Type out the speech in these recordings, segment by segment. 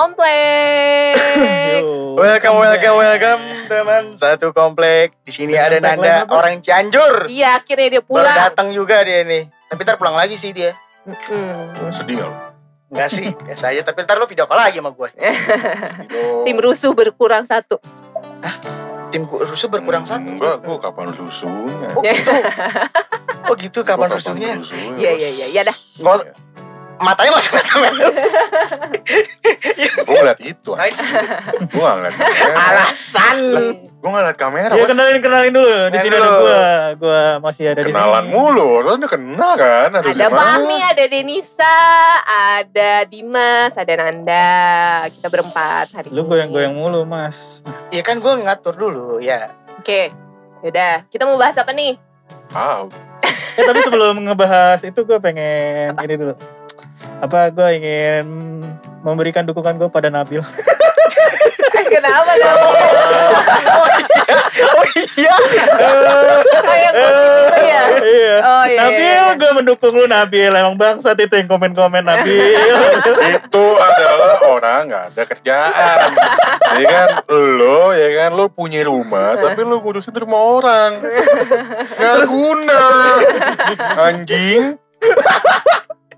komplek. Welcome, welcome, welcome teman satu komplek. Di sini ada Nanda orang Cianjur. Iya akhirnya dia Baru pulang. datang juga dia nih. Tapi ntar pulang lagi sih dia. Mm-mm. Sedih gak lo? Enggak sih, biasa aja. Tapi ntar lo video call lagi sama gue. Tim rusuh berkurang satu. Tim gue rusuh berkurang satu. Enggak, gue kapan rusuhnya? Oh gitu. Oh gitu Gua kapan rusuhnya? Iya Bos? iya iya ya dah. Kok matanya masuk ke kamera. Gue ngeliat itu. Gue gak ngeliat kamera. Alasan. Gue gak ngeliat kamera. Ya kenalin kenalin dulu. Di sini ada gua. Gua masih ada di sini. Kenalan mulu. Lo udah kenal kan? Ada gimana? Fahmi, ada Denisa, ada Dimas, ada Nanda. Kita berempat hari Lu ini. goyang-goyang mulu, Mas. Iya kan gue ngatur dulu ya. Oke. Yaudah, kita mau bahas apa nih? Ah, Eh tapi sebelum ngebahas itu gue pengen ini dulu. Apa gue ingin memberikan dukungan gue pada Nabil. Kenapa dong? Oh iya. Oh yang gosip itu ya? iya. Oh iya. Nabil, iya, iya. gue mendukung lu Nabil. Emang bangsat itu yang komen-komen Nabil. itu adalah orang gak ada kerjaan. ya kan? Lo, ya kan? Lo punya rumah, tapi lo ngurusin rumah orang. Gak guna. Anjing.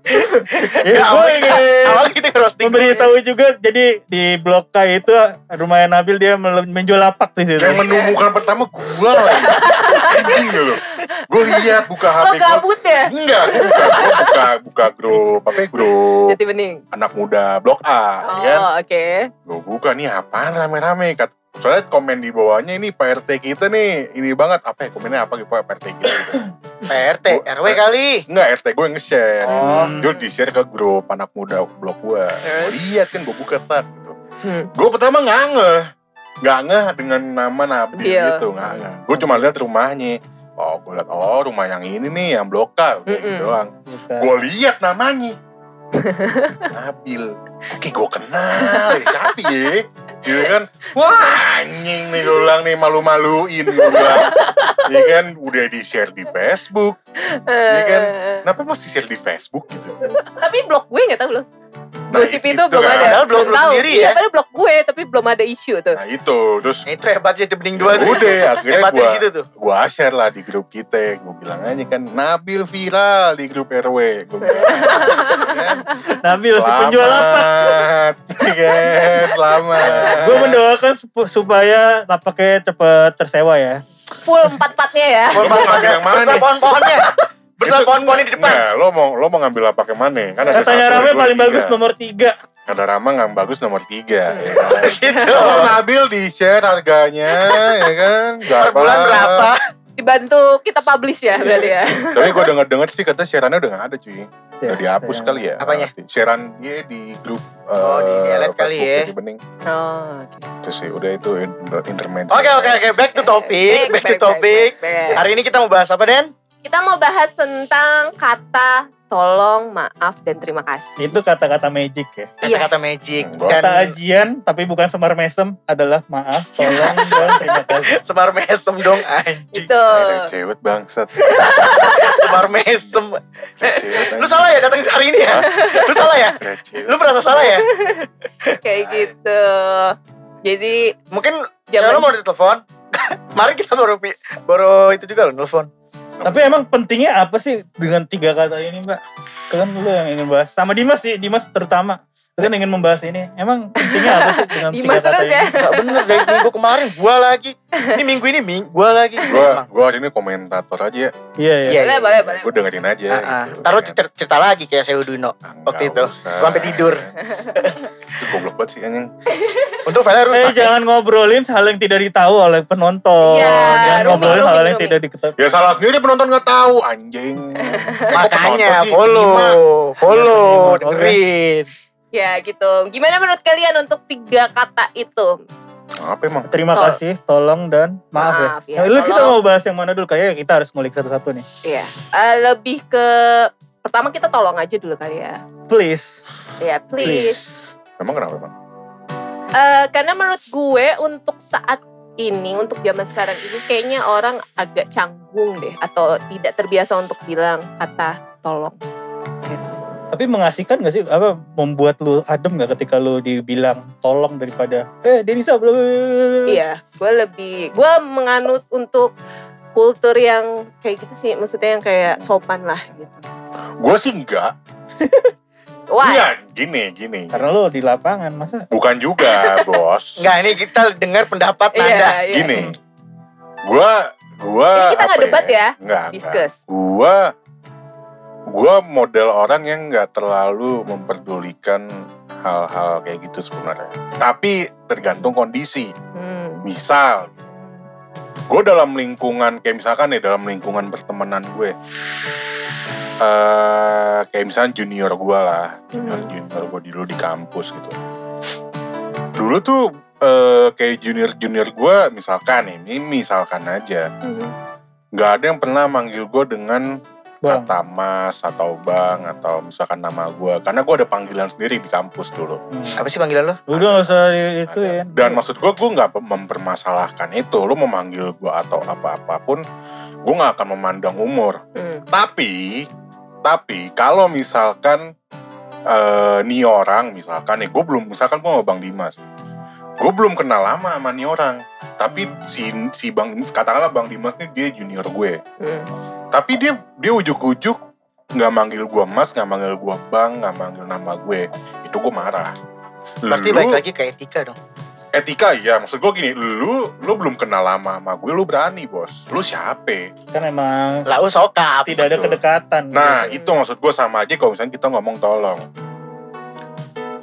ya, gue ingin Awal kita roasting. memberitahu juga. Jadi di Blok K itu rumahnya Nabil dia menjual lapak di situ. Yang menemukan pertama gua lagi. Anjing gak lo? Gue lihat buka Lo HP gue. gabut ya? Enggak, gue buka, gua buka, buka grup, apa ya, grup Jadi bening. anak muda blok A, ya kan? Oh oke. Gue buka nih apaan rame-rame, Kat- soalnya komen di bawahnya ini Pak RT kita nih, ini banget, apa ya komennya apa gitu Pak RT kita gitu. PRT, RW kali. Enggak, RT gue yang nge-share. Oh. Hmm. Dia di-share ke grup anak muda blok gue. Terus? Lihat kan gue buka tak gitu. Hmm. Gue pertama nggak ngeh, nggak ngeh dengan nama Nabil Iya. gitu, nggak ngeh. Gue cuma lihat rumahnya. Oh, gue lihat oh rumah yang ini nih, yang blok A, kayak Mm-mm. gitu doang. Gue lihat namanya. Nabil. Oke, gue kenal. Ya, siapa ya? Gitu kan. Wah, anjing nih gue bilang nih malu-maluin gue bilang. Ya kan, udah di-share di Facebook. Iya kan? Eh, Kenapa mesti share di Facebook gitu? Tapi blog gue gak tahu loh. Nah, Gosip itu itu belum kan. ada. Padahal blog Belum lu tahu. sendiri Iya, ya. padahal blog gue tapi belum ada isu tuh. Nah itu, terus Nah, itu hebatnya itu bening dua tuh. udah akhirnya Hebatnya gue di situ tuh. gua share lah di grup kita. Gue bilang aja kan, Nabil viral di grup RW. Gue bilang, kan, Nabil si penjual lapak. Selamat, kan? Selamat. Gue mendoakan sup- supaya lapaknya cepet tersewa ya. Full empat-empatnya ya. Mau ngambil yang mana nih? pohon-pohonnya. Bersama Itu- pohon-pohonnya di depan. Nggak, lo mau lo mau ngambil apa ke mana? Kan ada Katanya satu, dua, paling tiga. bagus nomor tiga. Kata Rama nggak bagus nomor tiga. ya kan? Gitu. Kalau Nabil di share harganya, ya kan? Per bulan berapa? Dibantu kita publish ya berarti ya. Tapi gue denger denger sih kata shareannya udah nggak ada cuy. Udah Ya, dihapus kali ya. Apanya? Sharean dia di grup. Oh, di eh, delete kali Facebook ya. bening. Oh, oke. Terus sih udah itu in- intermezzo. Oke oke oke back to topic, back to topic. Hari ini kita mau bahas apa Den? Kita mau bahas tentang kata tolong, maaf, dan terima kasih. Itu kata-kata magic ya. Iya. Kata-kata magic. Hmm, Kata Dan ajian tapi bukan semar mesem adalah maaf, tolong, dan terima kasih. sebar mesem dong anjing. Itu. Cewek bangsat. Sebar mesem. Lu salah ya datang hari ini ya? Lu salah ya? Lu merasa salah ya? Kayak gitu. Jadi Mungkin Jangan mau ditelepon. Mari kita baru baru itu juga lo nelfon. Tapi emang pentingnya apa sih dengan tiga kata ini, Mbak? Kan lu yang ingin bahas. Sama Dimas sih, Dimas terutama. Kan ingin membahas ini. Emang pentingnya apa sih dengan tiga kata ini? ya. Gak bener dari minggu kemarin gua lagi. Ini minggu ini ming gua lagi. Gua gua hari ini komentator aja. Iya, iya. Iya. Boleh, boleh, boleh. Gue dengerin aja. Ah, ah. gitu. Taruh Ya kan? cerita, cerita lagi kayak saya Uduino. Ah, waktu itu. usah. Gua sampai tidur. Itu goblok banget sih anjing. Untuk Eh rusak. ya. jangan ngobrolin hal yang tidak ditahu oleh penonton. Iya, jangan rooming, ngobrolin hal rooming, yang tidak diketahui. Ya salah sendiri penonton nggak tahu anjing. Makanya follow, follow, Iya, dengerin. Ya gitu. Gimana menurut kalian untuk tiga kata itu? Apa emang? Terima Tol- kasih, tolong dan maaf, Maaf, ya. ya, Nah, lu kita mau bahas yang mana dulu? Kayaknya kita harus ngulik satu-satu nih. Iya. Eh, lebih ke pertama kita tolong aja dulu kali ya. Please. Ya please. Please. Emang kenapa bang? Eh, karena menurut gue untuk saat ini untuk zaman sekarang ini kayaknya orang agak canggung deh atau tidak terbiasa untuk bilang kata tolong gitu. Tapi mengasihkan gak sih? Apa membuat lu adem gak ketika lu dibilang tolong daripada eh Denisa bla." Iya, gue lebih gue menganut untuk kultur yang kayak gitu sih, maksudnya yang kayak sopan lah gitu. Gue sih enggak. Why? Iya, gini, gini. Karena lu di lapangan masa Bukan juga, bos. Enggak, ini kita dengar pendapat Nanda. Iya, iya. Gini, gua, gua. Ini kita nggak apa debat ya, Enggak, enggak. Discuss. Gua, gua model orang yang nggak terlalu memperdulikan hal-hal kayak gitu sebenarnya. Tapi tergantung kondisi. Hmm. Misal, gue dalam lingkungan kayak misalkan nih dalam lingkungan pertemanan gue, eh kayak misalnya junior gue lah, junior Hmm. junior gue dulu di kampus gitu. Dulu tuh eh, kayak junior junior gue misalkan ini misalkan aja, Hmm. nggak ada yang pernah manggil gue dengan Bang. kata mas atau bang atau misalkan nama gue, karena gue ada panggilan sendiri di kampus dulu. Hmm. Apa sih panggilan lo? Udah gak usah di- itu ya. Dan maksud gue, gue nggak mempermasalahkan itu. Lu memanggil gue atau apa-apapun, gue nggak akan memandang umur. Hmm. Tapi, tapi kalau misalkan eh nih orang, misalkan nih, gue belum, misalkan gue sama Bang Dimas, gue belum kenal lama sama nih orang. Tapi si si Bang, katakanlah Bang Dimas nih dia junior gue. Hmm. Tapi dia dia ujuk-ujuk nggak manggil gue Mas, nggak manggil gue Bang, nggak manggil nama gue. Itu gue marah. Berarti Lu- balik lagi ke etika dong. etika ya maksud gue gini lu lu belum kenal lama sama gue lu berani bos lu siapa Kan emang Lau sokap. tidak ada kedekatan. nah Hmm. itu maksud gue sama aja kalau misalnya kita ngomong tolong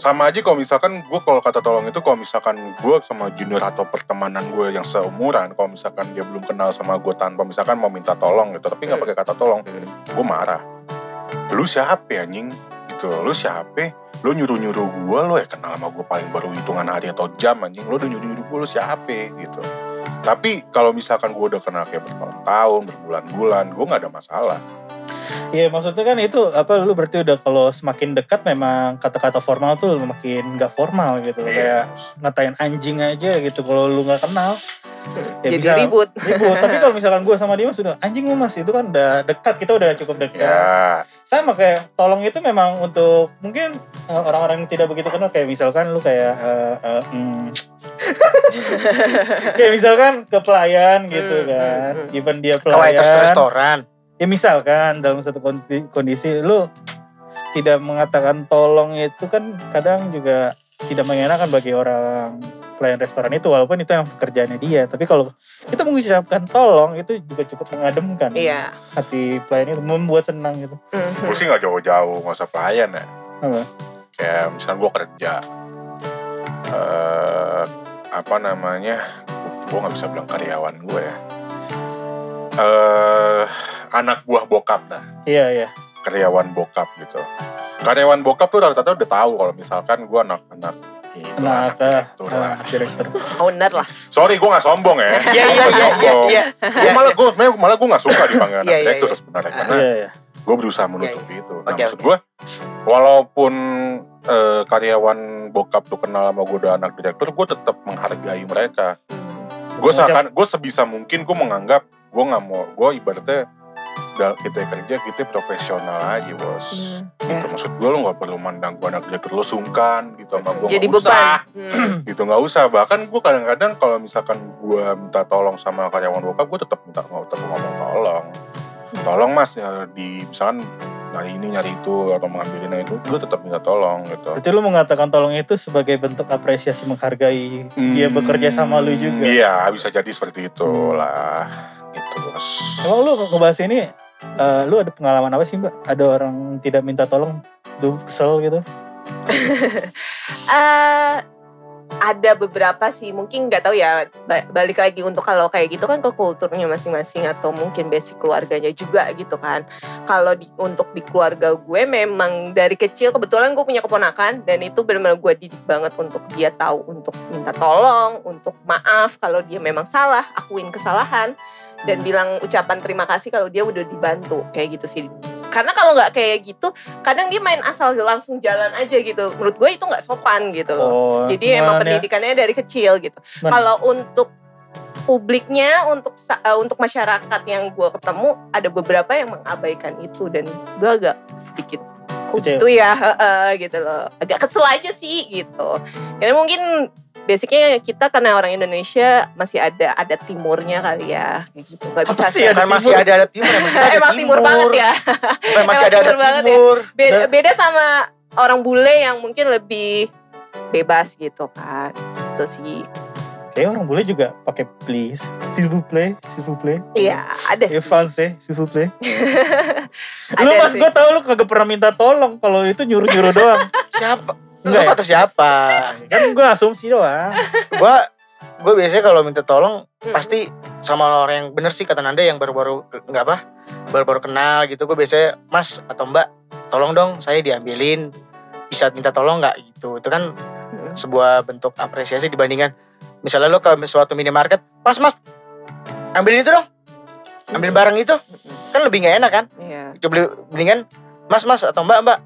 sama aja kalau misalkan gue kalau kata tolong itu kalau misalkan gue sama junior atau pertemanan gue yang seumuran kalau misalkan dia belum kenal sama gue tanpa misalkan mau minta tolong gitu tapi nggak Hmm. pakai kata tolong Hmm. gue marah. Lu siapa anjing? Gitu lu siapa? Lu nyuruh nyuruh gue lo ya kenal sama gue paling baru hitungan hari atau jam anjing. Lu udah nyuruh nyuruh gue lu siapa? Gitu. Tapi kalau misalkan gue udah kenal kayak bertahun-tahun berbulan-bulan gue nggak ada masalah Iya maksudnya kan itu apa lu berarti udah kalau semakin dekat memang kata-kata formal tuh makin nggak formal gitu Iya. kayak ngatain anjing aja gitu kalau lu nggak kenal ya Jadi bisa ribut. ribut. tapi kalau misalkan gue sama dia sudah anjing lu mas itu kan udah dekat kita udah cukup dekat ya sama kayak tolong itu memang untuk mungkin eh, orang-orang yang tidak begitu kenal kayak misalkan lu kayak eh, eh, hmm, kayak misalkan ke pelayan gitu Hmm, kan hmm, hmm. even dia Ke waiters pelayan restoran. Ya misalkan dalam satu kondi- kondisi lu tidak mengatakan tolong itu kan kadang juga tidak mengenakan bagi orang pelayan restoran itu walaupun itu yang pekerjaannya dia. Tapi kalau kita mengucapkan tolong itu juga cukup mengademkan Iya. hati pelayan itu membuat senang gitu. Hmm. gue sih nggak jauh-jauh nggak usah pelayan ya. Apa? Kayak misalnya gue kerja eh apa namanya gue nggak bisa bilang karyawan gue ya. Eh anak buah bokap dah iya iya karyawan bokap gitu karyawan bokap tuh rata-rata udah tahu kalau misalkan gue anak-anak itu anak anak eh, direktur lah. anak direktur Owner lah. sorry gue nggak sombong ya Iya iya iya iya Sombong. iya. Gua malah gue malah gue nggak suka dipanggil anak Iya, iya, direktur iya. sebenarnya Ah. karena iya iya gue berusaha menutupi itu. Nah Oke, maksud oke. gue, walaupun eh, karyawan bokap tuh kenal sama gue udah anak direktur, gue tetap menghargai mereka. Gue seakan, gue sebisa mungkin gue menganggap gue nggak mau, gue ibaratnya dal- kita kerja kita profesional aja bos. Hmm. Gitu. Maksud gue lo nggak perlu mandang gue anak direktur lo sungkan gitu sama gue. Jadi usah. beban. Hmm. Gitu nggak usah. Bahkan gue kadang-kadang kalau misalkan gue minta tolong sama karyawan bokap, gue tetap minta mau tetap ngomong tolong. Tolong mas ya, di misalkan nyari ini nyari itu atau mengambil ini itu, gue tetap minta tolong gitu. Berarti lu mengatakan tolong itu sebagai bentuk apresiasi menghargai dia Hmm, bekerja sama lu juga. Iya bisa jadi seperti itu lah. Gitu bos. Emang lu ngebahas ini, eh, lu ada pengalaman apa sih mbak? Ada orang tidak minta tolong, lu kesel gitu? Eh, ada beberapa sih mungkin nggak tahu ya ba- balik lagi untuk kalau kayak gitu kan ke kulturnya masing-masing atau mungkin basic keluarganya juga gitu kan kalau di, untuk di keluarga gue memang dari kecil kebetulan gue punya keponakan dan itu benar-benar gue didik banget untuk dia tahu untuk minta tolong untuk maaf kalau dia memang salah akuin kesalahan dan bilang ucapan terima kasih kalau dia udah dibantu kayak gitu sih. Karena kalau nggak kayak gitu kadang dia main asal langsung jalan aja gitu. Menurut gue itu nggak sopan gitu. Loh Oh, jadi emang mana- pendidikannya dari kecil gitu. Kalau untuk publiknya untuk eh, untuk masyarakat yang gue ketemu ada beberapa yang mengabaikan itu. Dan gue agak sedikit gitu ya heeh, gitu loh. Agak kesel aja sih gitu. Karena mungkin basicnya kita karena orang Indonesia masih ada ada timurnya kali ya kayak gitu nggak bisa sih ada masih timur? ada ada timur emang ada emang timur banget ya Bukan masih Emang ada ada timur banget ya. timur. beda, Nah. beda sama orang bule yang mungkin lebih bebas gitu kan itu sih Kayak orang boleh juga pakai please, s'il vous plaît, s'il vous plaît. iya ada sih Ya français, s'il vous plaît. Ada lu mas sih. gue tau lu kagak pernah minta tolong kalau itu nyuruh-nyuruh doang. Siapa? Enggak ya? kata siapa? Kan gue asumsi doang. Gua gue biasanya kalau minta tolong Mm. pasti sama orang yang bener sih kata Nanda yang baru-baru nggak apa baru-baru kenal gitu gue biasanya mas atau mbak tolong dong saya diambilin bisa minta tolong nggak gitu itu kan Mm. sebuah bentuk apresiasi dibandingkan misalnya lo ke suatu minimarket mas mas ambilin itu dong ambil barang itu kan lebih nggak enak kan Iya. Coba beli- mendingan mas mas atau mbak mbak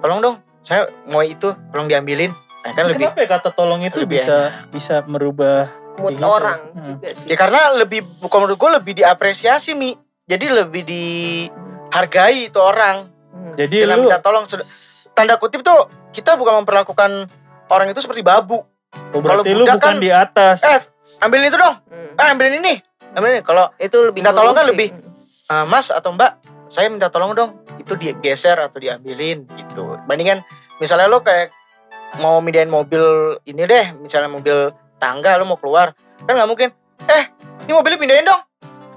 tolong dong saya mau itu tolong diambilin nah, kan lebih Kenapa ya kata tolong itu lebih bisa bisa merubah mood gitu. orang Hmm. juga sih ya karena lebih bukan menurut gue lebih diapresiasi mi jadi lebih dihargai itu orang Hmm. jadi dengan lu minta tolong tanda kutip tuh kita bukan memperlakukan orang itu seperti babu oh, berarti kalau lu bukan kan- di atas. eh ambilin itu dong Hmm. eh ambilin ini ambilin ini kalau itu lebih minta tolong kan sih. lebih. "Ah, mas atau mbak saya minta tolong dong itu digeser atau diambilin gitu bandingan misalnya lo kayak mau mindahin mobil ini deh misalnya mobil tangga lo mau keluar kan nggak mungkin eh ini mobilnya pindahin dong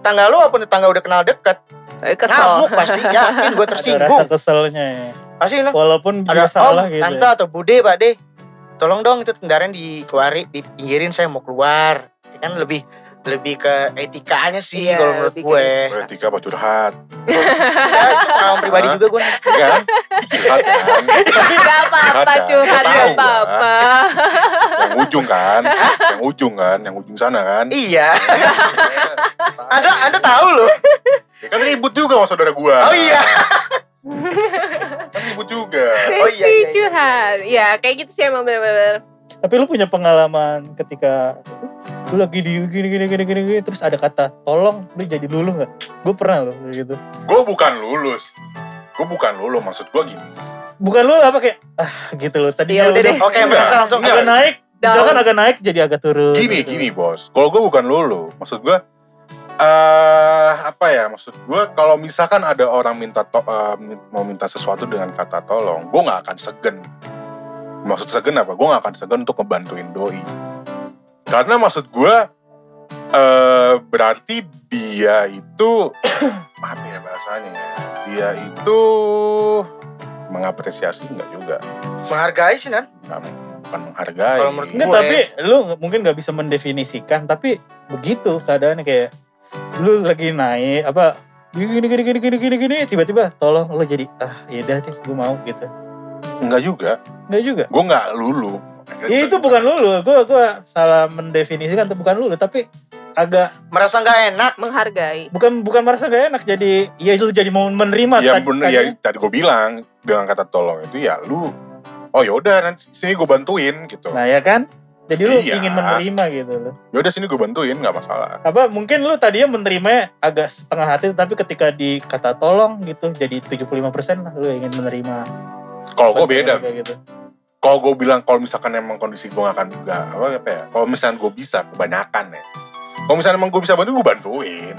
tangga lo walaupun tetangga udah kenal deket Tapi kesel ngamuk pasti yakin gue Ada rasa tersinggung keselnya ya. pasti no. Walaupun ada salah om gitu. tante atau bude pak deh tolong dong itu kendaraan dikeluarin dipinggirin saya mau keluar Ya kan lebih lebih ke etikanya sih Iya, kalau menurut lebih ke gue Berarti apa curhat? ya, pengalaman pribadi juga gue Iya kan? Curhat kan? Gak apa-apa curhat Tahu gak gua. apa-apa Yang ujung kan? Yang ujung kan? Yang ujung sana kan? iya anda anda tahu loh Ya kan ribut juga sama saudara gua. oh iya Kan ribut juga. Oh, iya, Sesi iya, iya. curhat ya kayak gitu sih emang bener-bener Tapi lu punya pengalaman ketika lu lagi di gini gini gini gini, gini terus ada kata tolong lu jadi lulu nggak? Gue pernah loh kayak gitu. Gue bukan lulus. Gue bukan lulus. Maksud gua gini. Bukan lu apa kayak ah gitu loh. Tadi Ya udah deh. oke merasa langsung agak naik, Down. misalkan agak naik jadi agak turun. Gini, gitu. gini bos. Kalau gue bukan lulu, maksud gue, eh apa ya? Maksud gue, kalau misalkan ada orang minta to- eh, min- mau minta sesuatu dengan kata tolong, gue nggak akan segen. Maksud segen apa? Gue nggak akan segen untuk ngebantuin doi. Karena maksud gue, eh berarti dia itu apa ya bahasanya ya? Dia itu mengapresiasi nggak juga, menghargai sih nan Nggak- bukan menghargai. Kalau menurut Enggak, Gue- tapi lu mungkin nggak bisa mendefinisikan, tapi begitu keadaannya kayak lu lagi naik apa gini gini gini gini gini gini gini tiba-tiba tolong lu jadi ah yaudah deh gue mau gitu Enggak juga. Enggak juga? Gue nggak lulu. ya, itu bukan lulu. Gue gua salah mendefinisikan itu bukan lulu tapi agak merasa nggak enak? Menghargai. Bukan bukan merasa gak enak jadi ya lu jadi mau menerima ya tadi- bener ya tadi. gue bilang dengan kata tolong itu ya lu oh yaudah nanti sini gue bantuin gitu. Nah ya kan? Jadi lu Iya. ingin menerima gitu loh. Yaudah sini gue bantuin nggak masalah. Apa mungkin lu tadinya menerimanya agak setengah hati tapi ketika dikata tolong gitu jadi 75% lah lu ingin menerima kalau gue beda. kayak gitu. Kalau gue bilang kalau misalkan emang kondisi gue gak akan nggak apa apa ya kalau misalnya gue bisa kebanyakan ya. Kalau misalnya emang gue bisa bantu gue bantuin.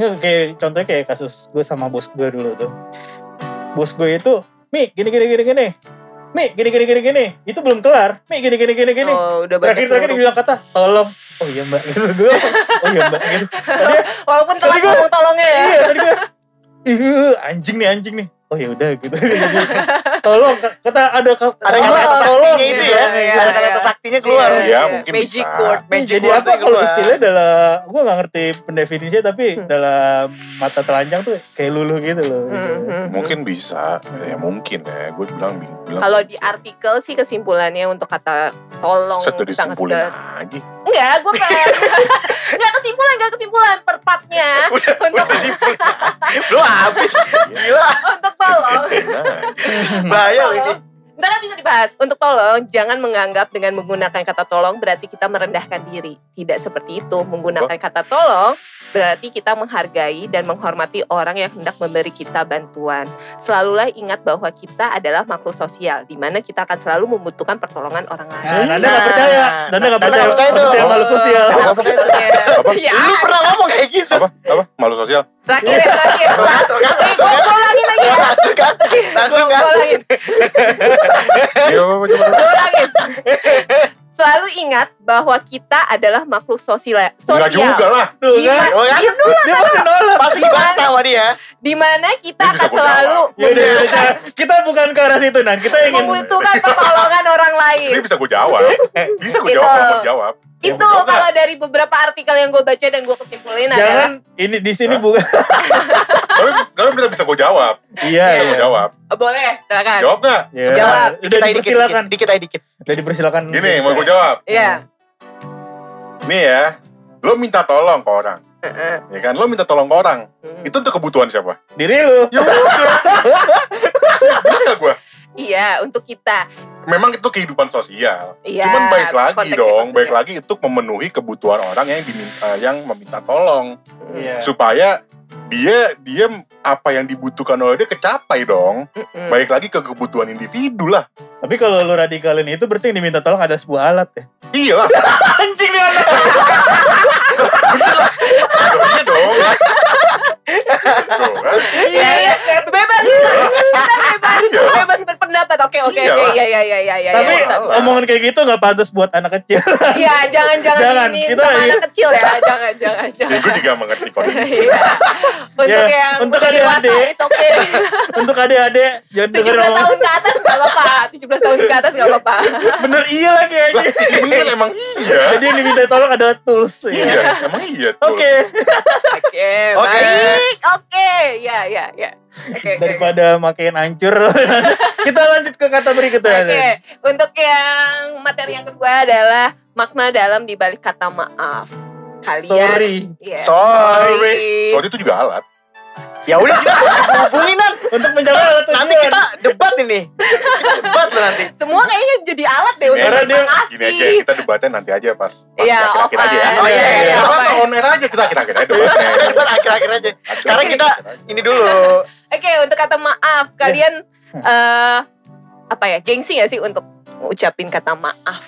Ya, kayak contohnya kayak kasus gue sama bos gue dulu tuh. Bos gue itu mi gini gini gini gini. Mi gini gini gini gini. Itu belum kelar. Mi gini gini gini gini. Oh udah terakhir terakhir dia bilang kata tolong. Oh iya mbak. Gitu gue oh iya mbak. Gitu. Tadi walaupun telat ngomong tolongnya ya. Iya tadi gue Ih, anjing nih anjing nih oh ya udah gitu tolong kata ada kata ada kata-kata tolong, saktinya itu iya, ya iya, ada iya. kata-kata saktinya keluar Iya, Iya, mungkin magic bisa. word Magic jadi word apa kalau keluar. istilahnya adalah gue gak ngerti pendefinisinya tapi Hmm. dalam mata telanjang tuh kayak luluh gitu loh gitu. Hmm, hmm. mungkin bisa ya mungkin ya gue bilang bilang kalau di artikel sih kesimpulannya untuk kata tolong sangat disimpulin aja Enggak, gue kan Enggak kesimpulan, enggak kesimpulan per partnya Udah Untuk simpul. Belum habis. Gila. untuk tolong Nah, Bahaya loh ini. Ntar kan bisa dibahas. Untuk tolong, jangan menganggap dengan menggunakan kata tolong berarti kita merendahkan diri. Tidak seperti itu. Menggunakan kata tolong berarti kita menghargai dan menghormati orang yang hendak memberi kita bantuan. Selalulah ingat bahwa kita adalah makhluk sosial, di mana kita akan selalu membutuhkan pertolongan orang Nah, lain. Nanda nggak percaya. Nanda nggak Nanda percaya. nggak percaya. Manusia makhluk sosial. Apa? Apa? Ya, Lu pernah ngomong kayak gitu. apa? Apa? Malu sosial? terakhir ya, terakhir. Gue lagi ya. Langsung kan? Langsung kan? ulangin. Iya. Gue ulangin. Selalu ingat bahwa kita adalah makhluk sosial. Enggak sosial. juga lah. Tuh kan. Oh? Iya, Dia masih nolak. Pasti dibantah sama dia. di mana kita akan selalu Ya ya kita bukan ke arah situ Nan. Kita ingin membutuhkan pertolongan orang lain. Ini bisa gue jawab. Bisa gue Gitu. jawab mau jawab. Itu Enggak. kalau dari beberapa artikel yang gue baca dan gue kesimpulin adalah jangan ini di sini bukan. Tapi tapi bisa bisa gue jawab. Iya, Bisa gue iya. jawab. Oh, boleh, silakan. Jawab nggak? Ya, Jawab. Udah Dikit dikit, dipersilakan. Dikit aja dikit. Udah dipersilakan. Gini, mau gue jawab. Iya. Nih ya, lo minta tolong ke orang. Heeh. Ya kan, lo minta tolong ke orang. Hmm. Itu untuk kebutuhan siapa? Diri lu. Ya udah. Bener gak gue? Iya, untuk kita. Memang itu kehidupan sosial. Iya. Cuman baik lagi dong, baik lagi untuk memenuhi kebutuhan orang yang diminta, yang meminta tolong Iya. supaya dia dia apa yang dibutuhkan oleh dia kecapai dong. Mm-mm. Baik lagi ke kebutuhan individu lah. Tapi kalau lu radikalin itu berarti yang diminta tolong ada sebuah alat ya. Iya lah, Anjing nih anak. iya dong. Iya, iya. Bebas. Kita bebas. Iya. Bebas berpendapat. Oke, oke, Iya oke. Iya, iya, iya, iya, iya. Tapi omongan kayak gitu nggak pantas buat anak kecil. Iya, jangan jangan, Jangan, ini kita- anak kecil ya. Jangan, jangan, jangan. gue juga mengerti kondisi. Iya. Untuk Ya, yang untuk adik-adik. Untuk adik-adik jangan 17 denger tahun omongan. ke atas gak apa-apa. 17 tahun ke atas gak apa-apa. Bener iya lagi Lah, aja. bener emang iya. Jadi yang diminta tolong adalah tools. Iya, ya. emang iya. Oke. Oke, Oke. Baik. Oke, ya, ya, ya. Oke, oke. Daripada makin hancur. Kita lanjut ke kata berikutnya. Oke, untuk yang materi yang kedua adalah makna dalam dibalik kata maaf. Kalian, Sorry. Iya, Sorry. sorry. Itu juga alat. Ya udah sih, hubungin nan. Untuk mencapai alat Nanti tujuan. kita debat ini. Kita debat loh nanti. Semua kayaknya jadi alat deh untuk Karena dia- terima kasih. Gini aja, kita debatnya nanti aja pas. pas Iya, akhir-akhir aja ya. Oh, iya, iya, iya. Apa on air aja kita akhir-akhir aja debatnya. Akhir-akhir aja. Sekarang kita ini dulu. Oke, untuk kata maaf, kalian eh apa ya, gengsi gak sih untuk ngucapin kata maaf?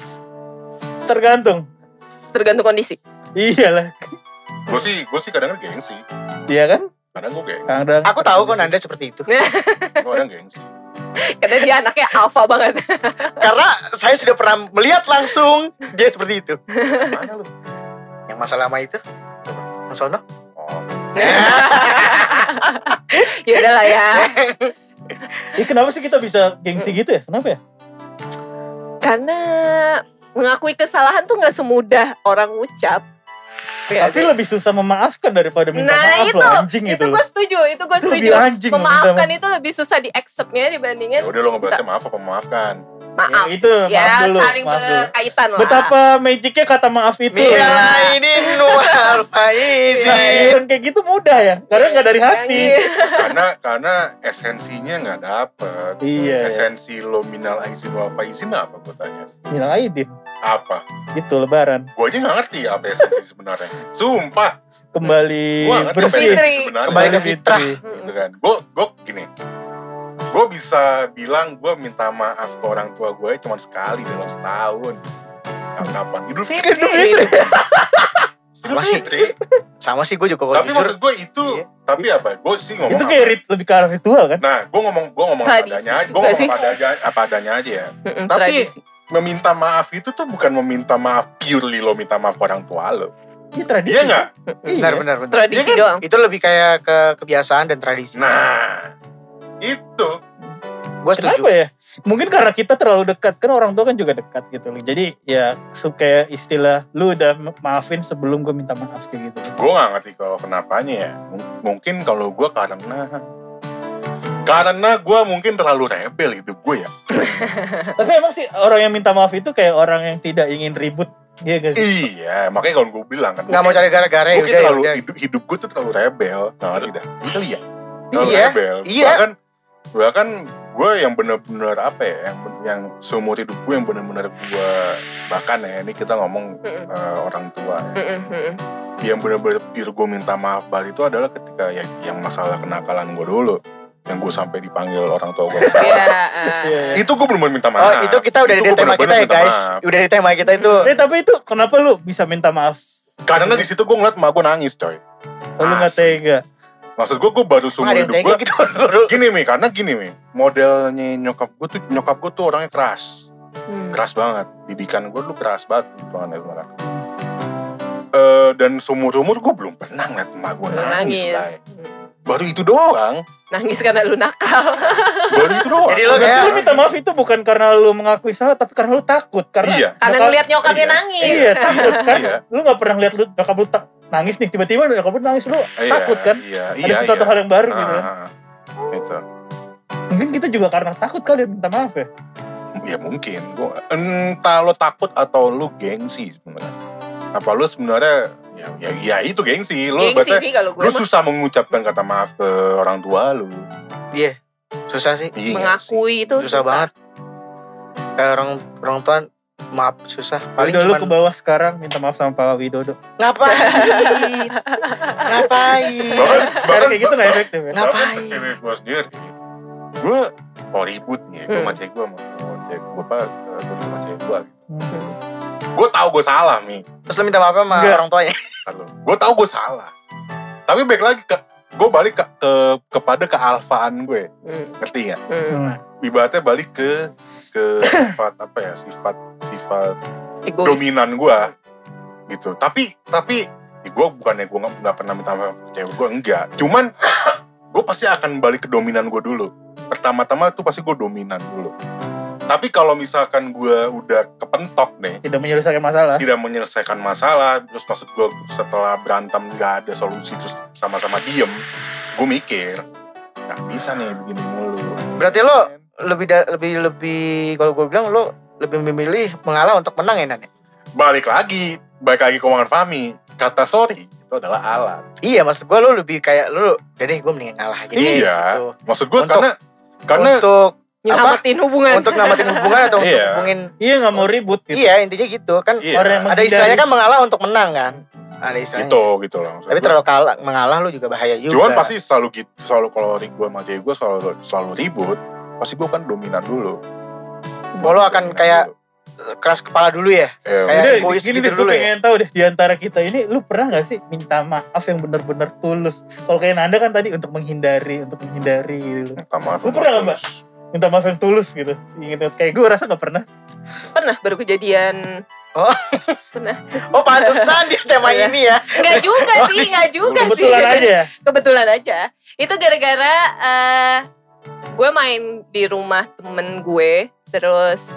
Tergantung. Tergantung kondisi. Iyalah. Gue sih, gue sih kadang gengsi. Iya kan? Kadang gue gengsi. Kadang. Aku tahu kok Nanda seperti itu. Gue kadang gengsi. Karena dia anaknya alfa banget. Karena saya sudah pernah melihat langsung dia seperti itu. Mana lu? Yang masalah sama itu. Mas Sono. Oh, ya udahlah ya. Ih, kenapa sih kita bisa gengsi gitu ya? Kenapa ya? Karena mengakui kesalahan tuh nggak semudah orang ucap. Ya Tapi sih? lebih susah memaafkan daripada minta nah maaf itu, loh anjing itu itu. gue setuju, itu gue setuju. anjing minta Memaafkan maaf. itu lebih susah di acceptnya dibandingin ya udah lo ngebahasnya maaf apa memaafkan? maaf. Ya, itu maaf Ya, dulu, saling maaf berkaitan lah. Betapa magicnya kata maaf itu. Mila ini nual faizi. Yang kayak gitu mudah ya, karena nggak dari hati. Yang- Karena karena esensinya nggak dapet. Iya. Esensi lo minal aizin wa faizin apa gue tanya? Minal aidin. Apa? Itu lebaran. Gue aja nggak ngerti apa esensi sebenarnya. Sumpah. Kembali apa bersih. sebenarnya. Kembali ke fitrah. gitu kan gue gue gini gue bisa bilang gue minta maaf ke orang tua gue cuma sekali dalam setahun kapan Idul Fitri Idul Fitri. Idul Sama sih. Fitri Sama sih gue juga kalau tapi jujur. maksud gue itu Iya. tapi apa gue sih ngomong Itu apa? kayak rit- lebih ke arah ritual kan? nah gue ngomong gue ngomong apa adanya aja gue ngomong sih. apa adanya apa adanya aja ya Tapi- tradisi. Meminta maaf itu tuh bukan meminta maaf purely lo minta maaf ke orang tua lo Ini tradisi. iya nggak Mm-mm. Benar benar benar. Tradisi Iya kan? doang. Itu lebih kayak ke kebiasaan dan tradisi. nah itu gue setuju. Kenapa ya? Mungkin karena kita terlalu dekat kan orang tua kan juga dekat gitu loh. Jadi ya kayak istilah lu udah ma- maafin sebelum gue minta maaf kayak gitu. gue nggak ngerti kalau kenapanya ya M- mungkin kalau gue karena karena gue mungkin terlalu rebel hidup gue ya Tapi emang sih orang yang minta maaf itu kayak orang yang tidak ingin ribut Iya gak sih? Iya, makanya kalau gue bilang kan. Nggak mau cari gara-gara ya udah ya terlalu udah. hidup, hidup gue tuh terlalu rebel. Nggak ngerti dah. Itu iya. Terlalu Iya, rebel. iya. Bahkan, bahkan gue yang bener-bener apa ya, yang, yang seumur hidup gue yang bener-bener gue bahkan ya ini kita ngomong Mm-mm. eh, orang tua ya. Mm-mm. yang bener-bener pure gue minta maaf balik itu adalah ketika ya yang masalah kenakalan gue dulu yang gue sampai dipanggil orang tua gue Iya, eh. Iya. itu gue belum minta maaf Oh itu kita udah Itu di tema kita ya guys. maaf. Udah di tema kita itu. Eh tapi itu kenapa lu bisa minta maaf? karena di situ gue ngeliat emak gue nangis coy Oh, lu gak Asli. tega? maksud gue gue baru seumur hidup gue gitu dulu. gini mi karena gini mi modelnya nyokap gue tuh nyokap gue tuh orangnya keras Hmm. keras banget didikan gue dulu keras banget hitungannya sebenarnya Eh, dan seumur umur gue belum pernah ngeliat emak gue Lu nangis, nangis. Baru itu doang Nangis karena lu nakal. baru itu doang Jadi lo Berarti kayak lu minta maaf itu bukan karena lu mengakui salah, tapi karena lu takut. Karena iya Karena nyokap- ngeliat nyokapnya Iya. nangis. Iya takut kan. Iya. Lu gak pernah lihat lu nyokap lu tak- nangis nih tiba-tiba nyokap lu nangis lu Iya, takut kan. iya, Ada iya, sesuatu iya. hal yang baru gitu kan. Ah, gitu. Mungkin kita juga karena takut kali minta maaf ya. Ya mungkin. Gua, entah lo takut atau lu gengsi sebenarnya. Apa lu sebenarnya ya, ya, ya itu gengsi. Lu Gengsi berarti sih kalau gue lu mah susah mengucapkan kata maaf ke orang tua lu. Iya. Susah sih. Iya mengakui itu Susah banget. Kayak orang orang tua maaf susah. Paling Udah lu cuman ke bawah sekarang minta maaf sama Pak Widodo. ngapain? ngapain? Bahkan, Karena bahkan, kayak gitu gak efektif ya. Ngapain? cewek gue sendiri. Gue mau ribut nih, gue Hmm. sama cewek gue mau cewek gue apa, gue sama cewek gue. Hmm. Gue tahu gue salah nih. Terus lu minta maaf sama Enggak. orang tuanya. Gue tahu gue salah. Tapi balik lagi ke gue balik ke, ke kepada kealfaan gue, Hmm, ngerti nggak? hmm. Ibaratnya balik ke ke sifat apa ya sifat sifat Egois. dominan gua gitu tapi tapi ya gue bukannya gue nggak nggak pernah minta maaf ke cewek gue enggak cuman gue pasti akan balik ke dominan gue dulu pertama-tama tuh pasti gue dominan dulu tapi kalau misalkan gue udah kepentok nih Tidak menyelesaikan masalah. tidak menyelesaikan masalah terus maksud gue setelah berantem nggak ada solusi terus sama-sama diem gue mikir nggak bisa nih begini mulu Berarti lo lebih da- lebih lebih kalau gue bilang lo lebih memilih mengalah untuk menang ya Nan? ya? balik lagi balik lagi ke omongan Fami kata sorry itu adalah alat Iya maksud gue lo lebih kayak lo deh gue mendingan ngalah aja Iya. gitu. maksud gue Untuk- karena karena untuk Nyelamatin hubungan. untuk ngamatin hubungan atau untuk Iya. hubungin Iya gak mau ribut gitu. iya intinya gitu kan iya, Orang yang ada istilahnya kan mengalah untuk menang kan ada istilahnya gitu gitu loh tapi terlalu kalah mengalah lo juga bahaya juga cuman pasti selalu gitu selalu kalau gue sama cewek gue selalu selalu ribut pasti gue kan dominan dulu Oh, lo akan kayak dulu. keras kepala dulu ya Eh, kayak Udah, egois gini gitu deh, gue dulu ya? pengen tahu deh di antara kita ini, lu pernah gak sih minta maaf yang benar-benar tulus? Kalau kayak Nanda kan tadi untuk menghindari, untuk menghindari gitu. minta maaf Lu pernah nggak, Mbak? Minta maaf yang tulus gitu. Ingat kayak gue rasa gak pernah. Pernah baru kejadian. Oh. Pernah. oh pantesan di tema Iya. ini ya Enggak juga sih, enggak juga sih. Kebetulan aja ya. Kebetulan aja. Itu gara-gara eh, gue main di rumah temen gue, terus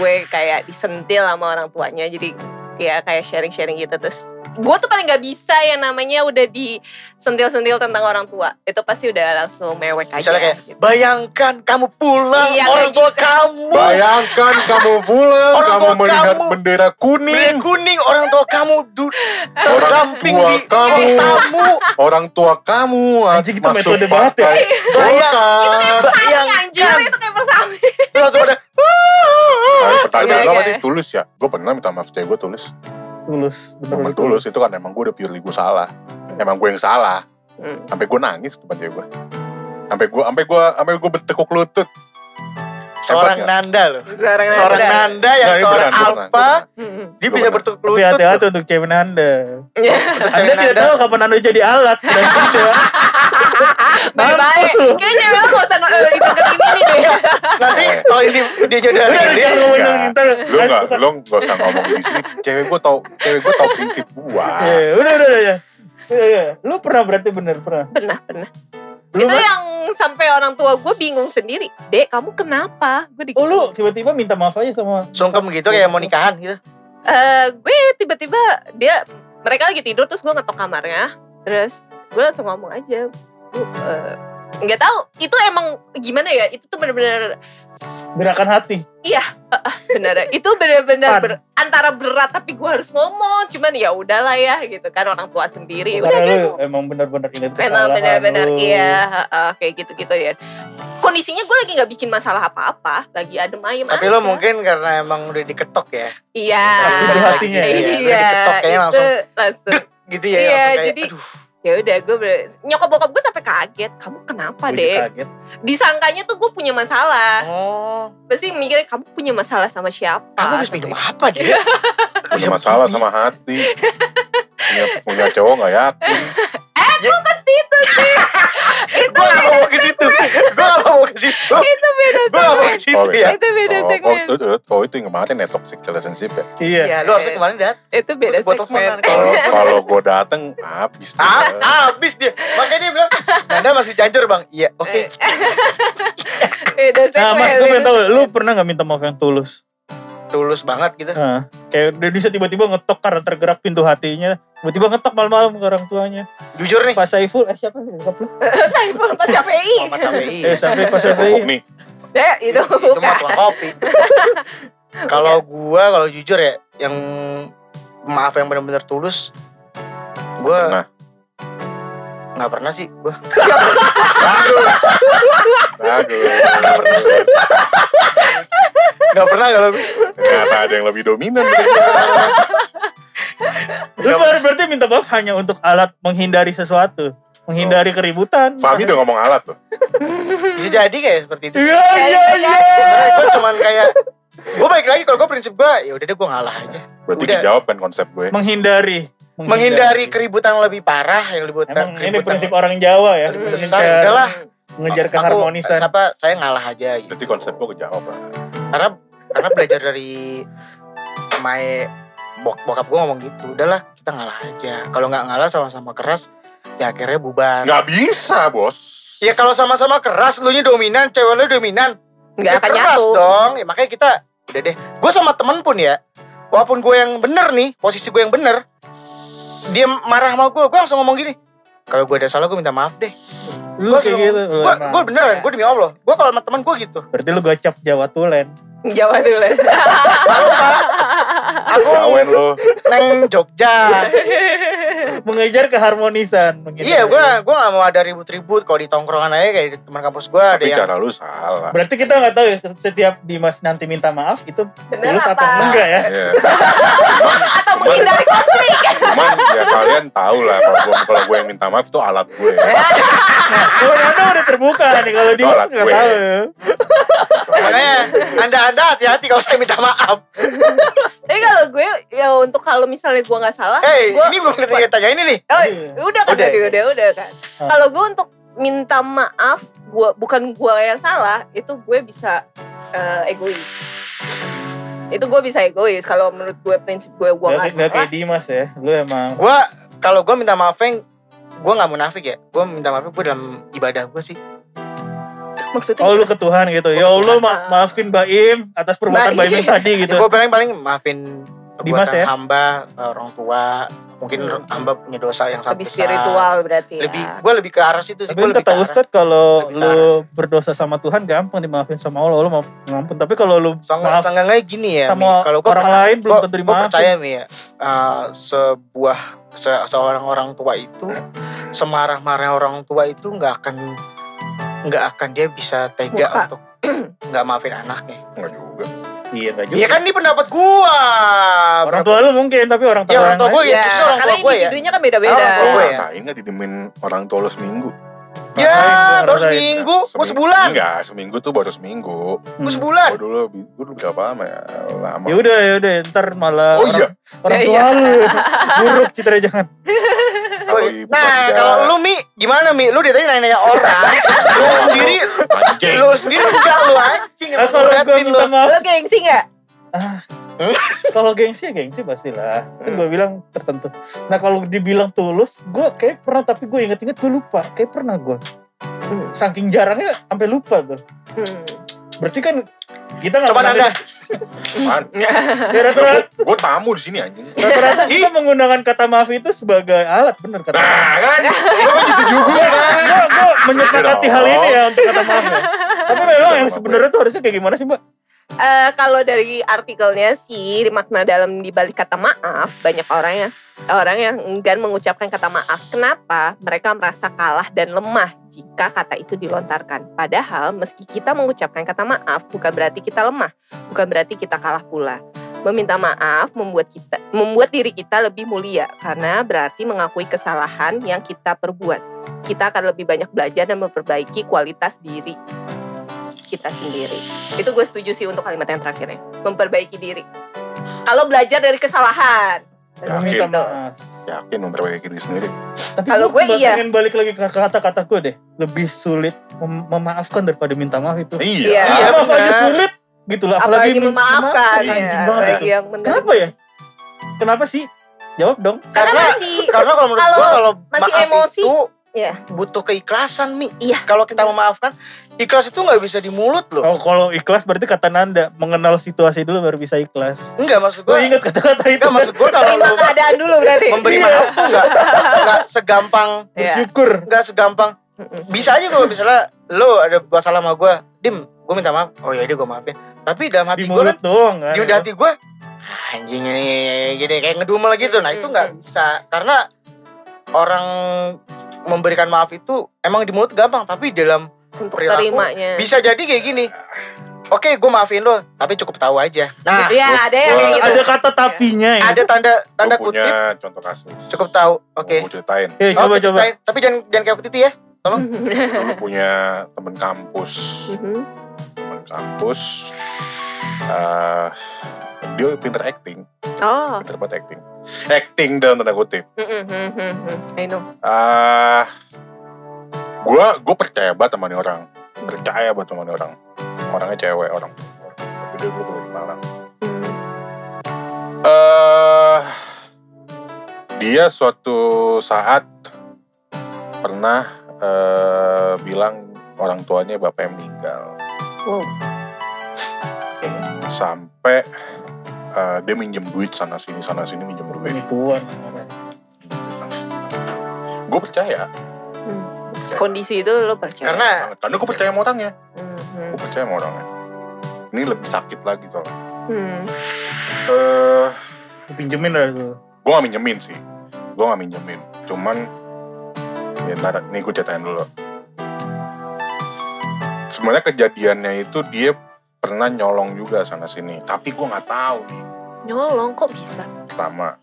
gue kayak disentil sama orang tuanya, jadi ya kayak sharing-sharing gitu terus gue tuh paling nggak bisa yang namanya udah disentil-sentil tentang orang tua itu pasti udah langsung mewek aja misalnya kayak gitu. bayangkan kamu pulang Iya, orang kayak tua gitu. kamu bayangkan kamu pulang Orang kamu melihat kamu. bendera bendera kuning kuning orang tua kamu du- terdamping tua di kamu. tamu orang tua kamu Anjing, itu metode banget ya. partai Bayang- Golkar. anjir bayangkan itu kayak persami tuh pada Nah, pertanyaan lo tadi tulus ya gue pernah minta maaf cewek gue tulus Tulus, Bener benar-benar tulus itu kan emang gue udah purely gue salah emang gue yang salah Hmm. sampai gue nangis depan cewek gue sampai gue sampai gue sampai gue bertekuk lutut seorang? Nanda loh seorang seorang Nanda. Nanda yang Nah, seorang beneran, beneran, alpha Hmm. dia bisa bener. bertukar Tapi lutut hati-hati untuk cewek Nanda. Iya. Anda tidak Nanda. tahu kapan Anda jadi alat. Dan tidak. Mampus lu. Kayaknya lo gak usah uh, ikut ke ini nih deh. nanti kalau ini dia jadi Udah, dia jangan ngomongin Enggak. ntar. lu nggak lu nggak usah ngomong di sini cewek gue tau cewek gue tau prinsip gue Iya, udah, udah, udah. ya. Iya, iya. Lu pernah berarti bener pernah. Pernah, pernah. Lu, itu yang sampai orang tua gue bingung sendiri. Dek, kamu kenapa? Gue di Oh lu tiba-tiba minta maaf aja sama sungkem gitu kayak mau nikahan gitu Eh, gue tiba-tiba dia mereka lagi tidur terus gue ngetok kamarnya. Terus gue langsung ngomong aja, Eh, nggak tahu itu emang gimana ya itu tuh bener-bener Gerakan hati. bener itu bener-bener Pan. ber- antara berat tapi gue harus ngomong cuman ya udahlah ya gitu kan orang tua sendiri udah Karena deh lu emang benar-benar Memang kesalahan benar-benar lu. iya heeh, kayak gitu-gitu ya. Kondisinya gue lagi nggak bikin masalah apa-apa, lagi adem ayem Tapi aja. lo mungkin karena emang udah diketok ya. iya. Hatinya ya. Iya, Udah diketok kayaknya itu langsung langsung. gitu ya. Iya, jadi- aduh. Ya udah gue ber- nyokap bokap gue sampai kaget. Kamu kenapa Gua juga deh? kaget. Disangkanya tuh gue punya masalah. Oh, Pasti mikirnya kamu punya masalah sama siapa? aku habis minum apa dia? Punya masalah sama hati. punya, punya cowok gak yakin. itu Gue gak mau ke situ. Gue gak mau ke situ. itu beda Gue gak mau segmen. ke situ Oh, ya. Itu beda Oh, oh, segmen. itu, itu, oh, itu yang kemarin ya toxic relationship ya. Iya. Iya, lu harusnya kemarin dat. Itu beda segmen. Kalau kalau gue dateng habis dia. Ah, habis dia. Makanya dia bilang, Nanda masih jajur bang. Iya, oke. Beda segmen. Nah, Mas, gue pengen segmen. lu pernah gak minta maaf yang tulus? Tulus banget gitu. Nah, kayak dia bisa tiba-tiba ngetok karena tergerak pintu hatinya. Tiba-tiba ngetok malam-malam ke orang tuanya. Jujur nih. Pak Saiful, eh siapa? Bokap lu? Saiful Mas Syafi'i. Muhammad Syafi'i. Eh, sampai Pak Oh, Saiful. mie. Ya, itu itu bukan. mah tukang kopi. kalau gua kalau jujur ya, yang maaf yang benar-benar tulus, gua Nah, nggak pernah sih. Gua aduh. nggak pernah kalau gua. Ternyata ada yang lebih dominan. Lu baru berarti minta maaf hanya untuk alat menghindari sesuatu. Menghindari keributan. Fahmi udah ngomong alat loh. bisa jadi kayak seperti itu. Iya, iya, iya. Sebenarnya gua cuman kayak gua baik lagi kalau gua prinsip gua ya udah deh gua ngalah aja. Berarti Udah. dijawab kan konsep gue. Menghindari. Menghindari keributan yang lebih parah yang lebih Emang ini prinsip orang Jawa ya. Lebih besar, Mengejar- udahlah. Mengejar Aku, keharmonisan. Siapa saya ngalah aja gitu. Berarti konsep gue kejawab lah. Karena karena belajar dari my bok bokap gue ngomong gitu udahlah kita ngalah aja. Kalau nggak ngalah sama-sama keras ya akhirnya bubar. Nggak bisa bos. ya kalau sama-sama keras lu nya dominan cewek lu dominan. Nggak ya akan keras nyatu. dong. Ya, makanya kita udah deh. Gue sama temen pun ya walaupun gue yang bener nih posisi gue yang bener dia marah sama gue gue langsung ngomong gini kalau gue ada salah gue minta maaf deh. Lu Gua kayak gitu. gue gue beneran gue demi allah. Gue kalau sama temen gue gitu. Berarti lu gocap Jawa Tulen. Jawa Pak, aku Kawen lo. neng Jogja Mengejar keharmonisan. Iya, gue gue gak mau ada ribut-ribut kalau di tongkrongan aja kayak di teman kampus gue ada Tapi yang cara lu salah. Berarti kita nggak tahu ya setiap Dimas nanti minta maaf itu Bener tulus apa apa? enggak ya? Iya. Atau menghindari konflik. Cuman ya kalian tahu lah kalau gue kalau gue yang minta maaf itu alat gue. Nah, Nanda udah terbuka nih kalau Dimas nggak gue. tahu. makanya anda anda hati-hati kalau saya minta maaf. Tapi kalau gue ya untuk kalau misalnya gue nggak salah, Hei, gue ini belum kita tanya ini nih. Oh, Iya. udah kan Udah. tadi udah udah kan. Ah. Kalau gue untuk minta maaf, gua bukan gue yang salah, itu gue bisa eh, egois. Itu gue bisa egois. Kalau menurut gue prinsip gue gue Nggak salah. kayak Dimas ya. Lu emang Gue kalau gue minta maaf yang gue nggak munafik ya. Gue minta maaf gue dalam ibadah gue sih. Maksudnya Oh lu ke Tuhan gitu. Ya Allah ma- maafin Baim atas perbuatan Baim. Baim yang tadi gitu. Gue paling paling maafin Dimas ya? hamba ke orang tua. Mungkin Hmm. hamba punya dosa yang sangat lebih besar. spiritual berarti ya. Lebih gue lebih ke arah situ sih. Tapi kata Ustadz kalau lu berdosa sama Tuhan gampang dimaafin sama Allah, lu mau ngampun. Tapi kalau lu Sangat maaf sanggangnya gini ya. sama Mi. kalau orang pernah- lain belum tentu dimaafin. percaya nih ya uh, sebuah se- seorang orang tua itu semarah-marah orang tua itu nggak akan nggak akan dia bisa tega Buka. untuk nggak maafin anaknya. Enggak juga. Iya enggak juga. Iya kan ini pendapat gua. Orang tua lu mungkin tapi orang tua Ya orang tua lain- gue ya, Ya, orang karena tua gue ya. kan beda-beda. Orang tua ya. Rasain nggak didemin orang tua lo seminggu? Ya, gua baru seminggu, Seminggu- sebulan, Enggak, seminggu tuh baru seminggu. Hmm. gue sebulan. Gue dulu, gue dulu berapa lama ya? Lama. Ya udah ya udah ntar malah Oh iya. orang, orang Ya, tua iya. lu buruk citra jangan. Nah, kalau lu Mi, gimana Mi? Lu dari tadi nanya-nanya orang, lu sendiri, anjing. lu sendiri enggak lu anjing. Nah, kalau gua ngeliatin minta lu. maaf Lo gengsi gak? kalau gengsi ya gengsi pastilah. Kan Hmm. gue bilang tertentu. Nah kalau dibilang tulus, gue kayak pernah tapi gue inget-inget gue lupa. Kayak pernah gue. Saking jarangnya sampai lupa tuh. Hmm. Berarti kan kita nggak Coba Apaan? Ya rata-rata Gue tamu di sini anjing. rata-rata kita menggunakan kata maaf itu sebagai alat bener kata. Nah kan, lo kan gitu juga kan. Gue menyepakati hal ini ya untuk kata maaf ya. Tapi memang yang sebenarnya tuh harusnya kayak gimana sih mbak? Eh, kalau dari artikelnya sih makna dalam di balik kata maaf banyak orang yang orang yang enggan mengucapkan kata maaf. Kenapa? Mereka merasa kalah dan lemah jika kata itu dilontarkan. Padahal meski kita mengucapkan kata maaf bukan berarti kita lemah, bukan berarti kita kalah pula. Meminta maaf membuat kita membuat diri kita lebih mulia karena berarti mengakui kesalahan yang kita perbuat. Kita akan lebih banyak belajar dan memperbaiki kualitas diri kita sendiri. Itu gue setuju sih untuk kalimat yang terakhirnya. Memperbaiki diri. Kalau belajar dari kesalahan. Yakin. Gitu. Yakin memperbaiki diri sendiri. Tapi Kalau gue iya. pengen balik lagi ke kata-kata gue deh. Lebih sulit mem- memaafkan daripada minta maaf itu. Iya. Iya. Iya, maaf aja sulit gitu lah. Apalagi min- memaafkan maaf, ya. Anjing banget Bagi itu. yang. Kenapa ya? Kenapa sih? Jawab dong. Karena Karena- masih Karena kalau menurut Kalau gua kalau masih maaf emosi, itu Iya. butuh keikhlasan Mi. Iya. Kalau kita memaafkan, ikhlas itu nggak bisa di mulut loh. Oh, kalau ikhlas berarti kata Nanda mengenal situasi dulu baru bisa ikhlas. Enggak maksud Gue gua. inget kata-kata itu. Enggak maksud gua kalau terima lu keadaan dulu berarti. memberi Iya. maaf tuh enggak enggak segampang Iya. Bersyukur. enggak segampang bisa aja kalau misalnya lo ada masalah sama gue dim gue minta maaf oh ya dia gue maafin tapi dalam Di hati gue kan doang kan. di hati gue anjing ini gini kayak ngedumel gitu nah itu nggak bisa karena orang memberikan maaf itu emang di mulut gampang tapi dalam Untuk perilaku terimanya. bisa jadi kayak gini oke gue maafin lo tapi cukup tahu aja nah Iya, ada yang gua- kayak gitu. Ada kata tapinya ya. ada tanda tanda Gue punya kutip contoh kasus. cukup tahu oke Gue ceritain. Eh, Oh, coba coba. ceritain. tapi jangan jangan kayak waktu itu ya Dulu punya temen kampus. Mhm. Temen kampus. eh dia pinter acting. Oh. Pinter banget acting. Acting dalam tanda kutip. Mhm. I know. ah gua gue percaya banget sama nih orang percaya banget sama nih orang orangnya cewek orang tapi dia gue di Malang Hmm. eh dia suatu saat pernah eh, bilang orang tuanya bapaknya meninggal Wow. sampai eh, dia minjem duit sana sini sana sini minjem duit gue percaya. Kondisi itu lo percaya. karena karena gue percaya sama orangnya Mhm. gue percaya sama orangnya ini lebih sakit lagi soalnya Hmm. eh Pinjemin lah tuh. gue gak minjemin sih gue gak minjemin cuman ya ntar nih gue ceritain dulu sebenarnya kejadiannya itu dia pernah nyolong juga sana sini tapi gue nggak tahu nih Nyolong kok bisa? pertama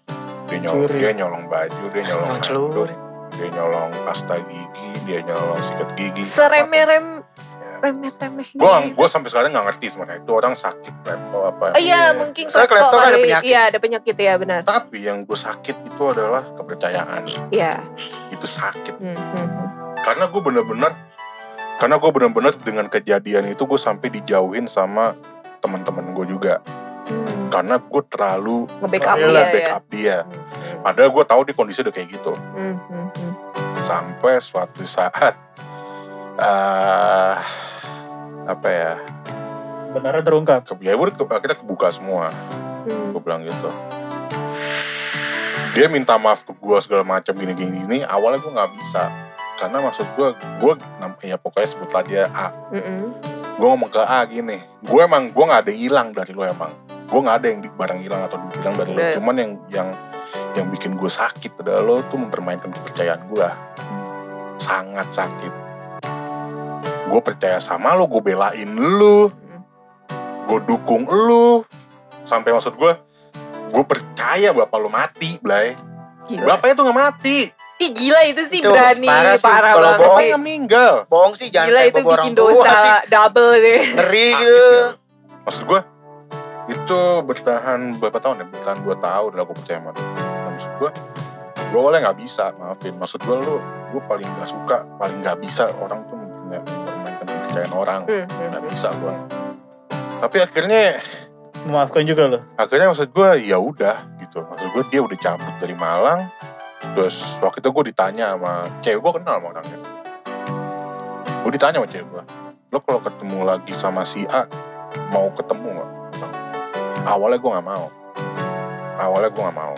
dia nyolong Curi. dia nyolong baju dia nyolong Emang handuk celuri. Dia nyolong pasta gigi dia nyolong sikat gigi Seremeh-rem remeh-remeh. gue gue sampai sekarang nggak ngerti sebenarnya itu orang sakit klepto apa Oh iya, mungkin Soalnya klepto kan ada penyakit. Iya, ada penyakit ya, benar. tapi yang gue sakit itu adalah kepercayaan Iya. itu sakit Hmm, hmm, karena gue bener-bener karena gue bener-bener dengan kejadian itu gue sampai dijauhin sama teman-teman gue juga Hmm. karena gue terlalu Nge-backup Iya, dia ya. dia Hmm, padahal gue tahu di kondisi udah kayak gitu hmm, hmm. Sampai suatu saat eh apa ya? Beneran terungkap. ke, ya udah ke- kita kebuka semua. Hmm. gue bilang gitu. Dia minta maaf ke gue segala macam gini gini gini awalnya gue nggak bisa. Karena maksud gue gue ya pokoknya sebut aja A. Mm-mm. gue ngomong ke A gini gue emang gue nggak ada yang hilang dari lo emang. Gue nggak ada yang di barang hilang atau duit hilang dari lo. Cuman yang yang yang bikin gue sakit. Adalah lo tuh mempermainkan kepercayaan gue sangat sakit. Gue percaya sama lo gue belain lo. Gue dukung lo. Sampai maksud gue gue percaya bapak lo mati Blay. Gila. bapaknya tuh nggak mati. Ih, gila itu sih Itu berani, parah parah, sih, kalau banget bohong sih. meninggal. Bohong sih jangan Gila kayak itu bikin dosa sih. double deh. ngeri gitu ya. maksud gue itu bertahan berapa tahun ya? Bertahan dua tahun lah gue percaya sama dia maksud gue gue awalnya nggak bisa maafin. Maksud gue lu gue paling nggak suka paling nggak bisa orang tuh mempunyai- mempermainkan kepercayaan orang. Hmm, hmm, nggak hmm. bisa gue tapi akhirnya Memaafkan juga loh. akhirnya maksud gue ya udah gitu. Maksud gue dia udah cabut dari Malang terus waktu itu gue ditanya sama cewek gue kenal sama orangnya. Gue ditanya sama cewek gue lo kalau ketemu lagi sama si A mau ketemu nggak? Awalnya gue nggak mau. Awalnya gue nggak mau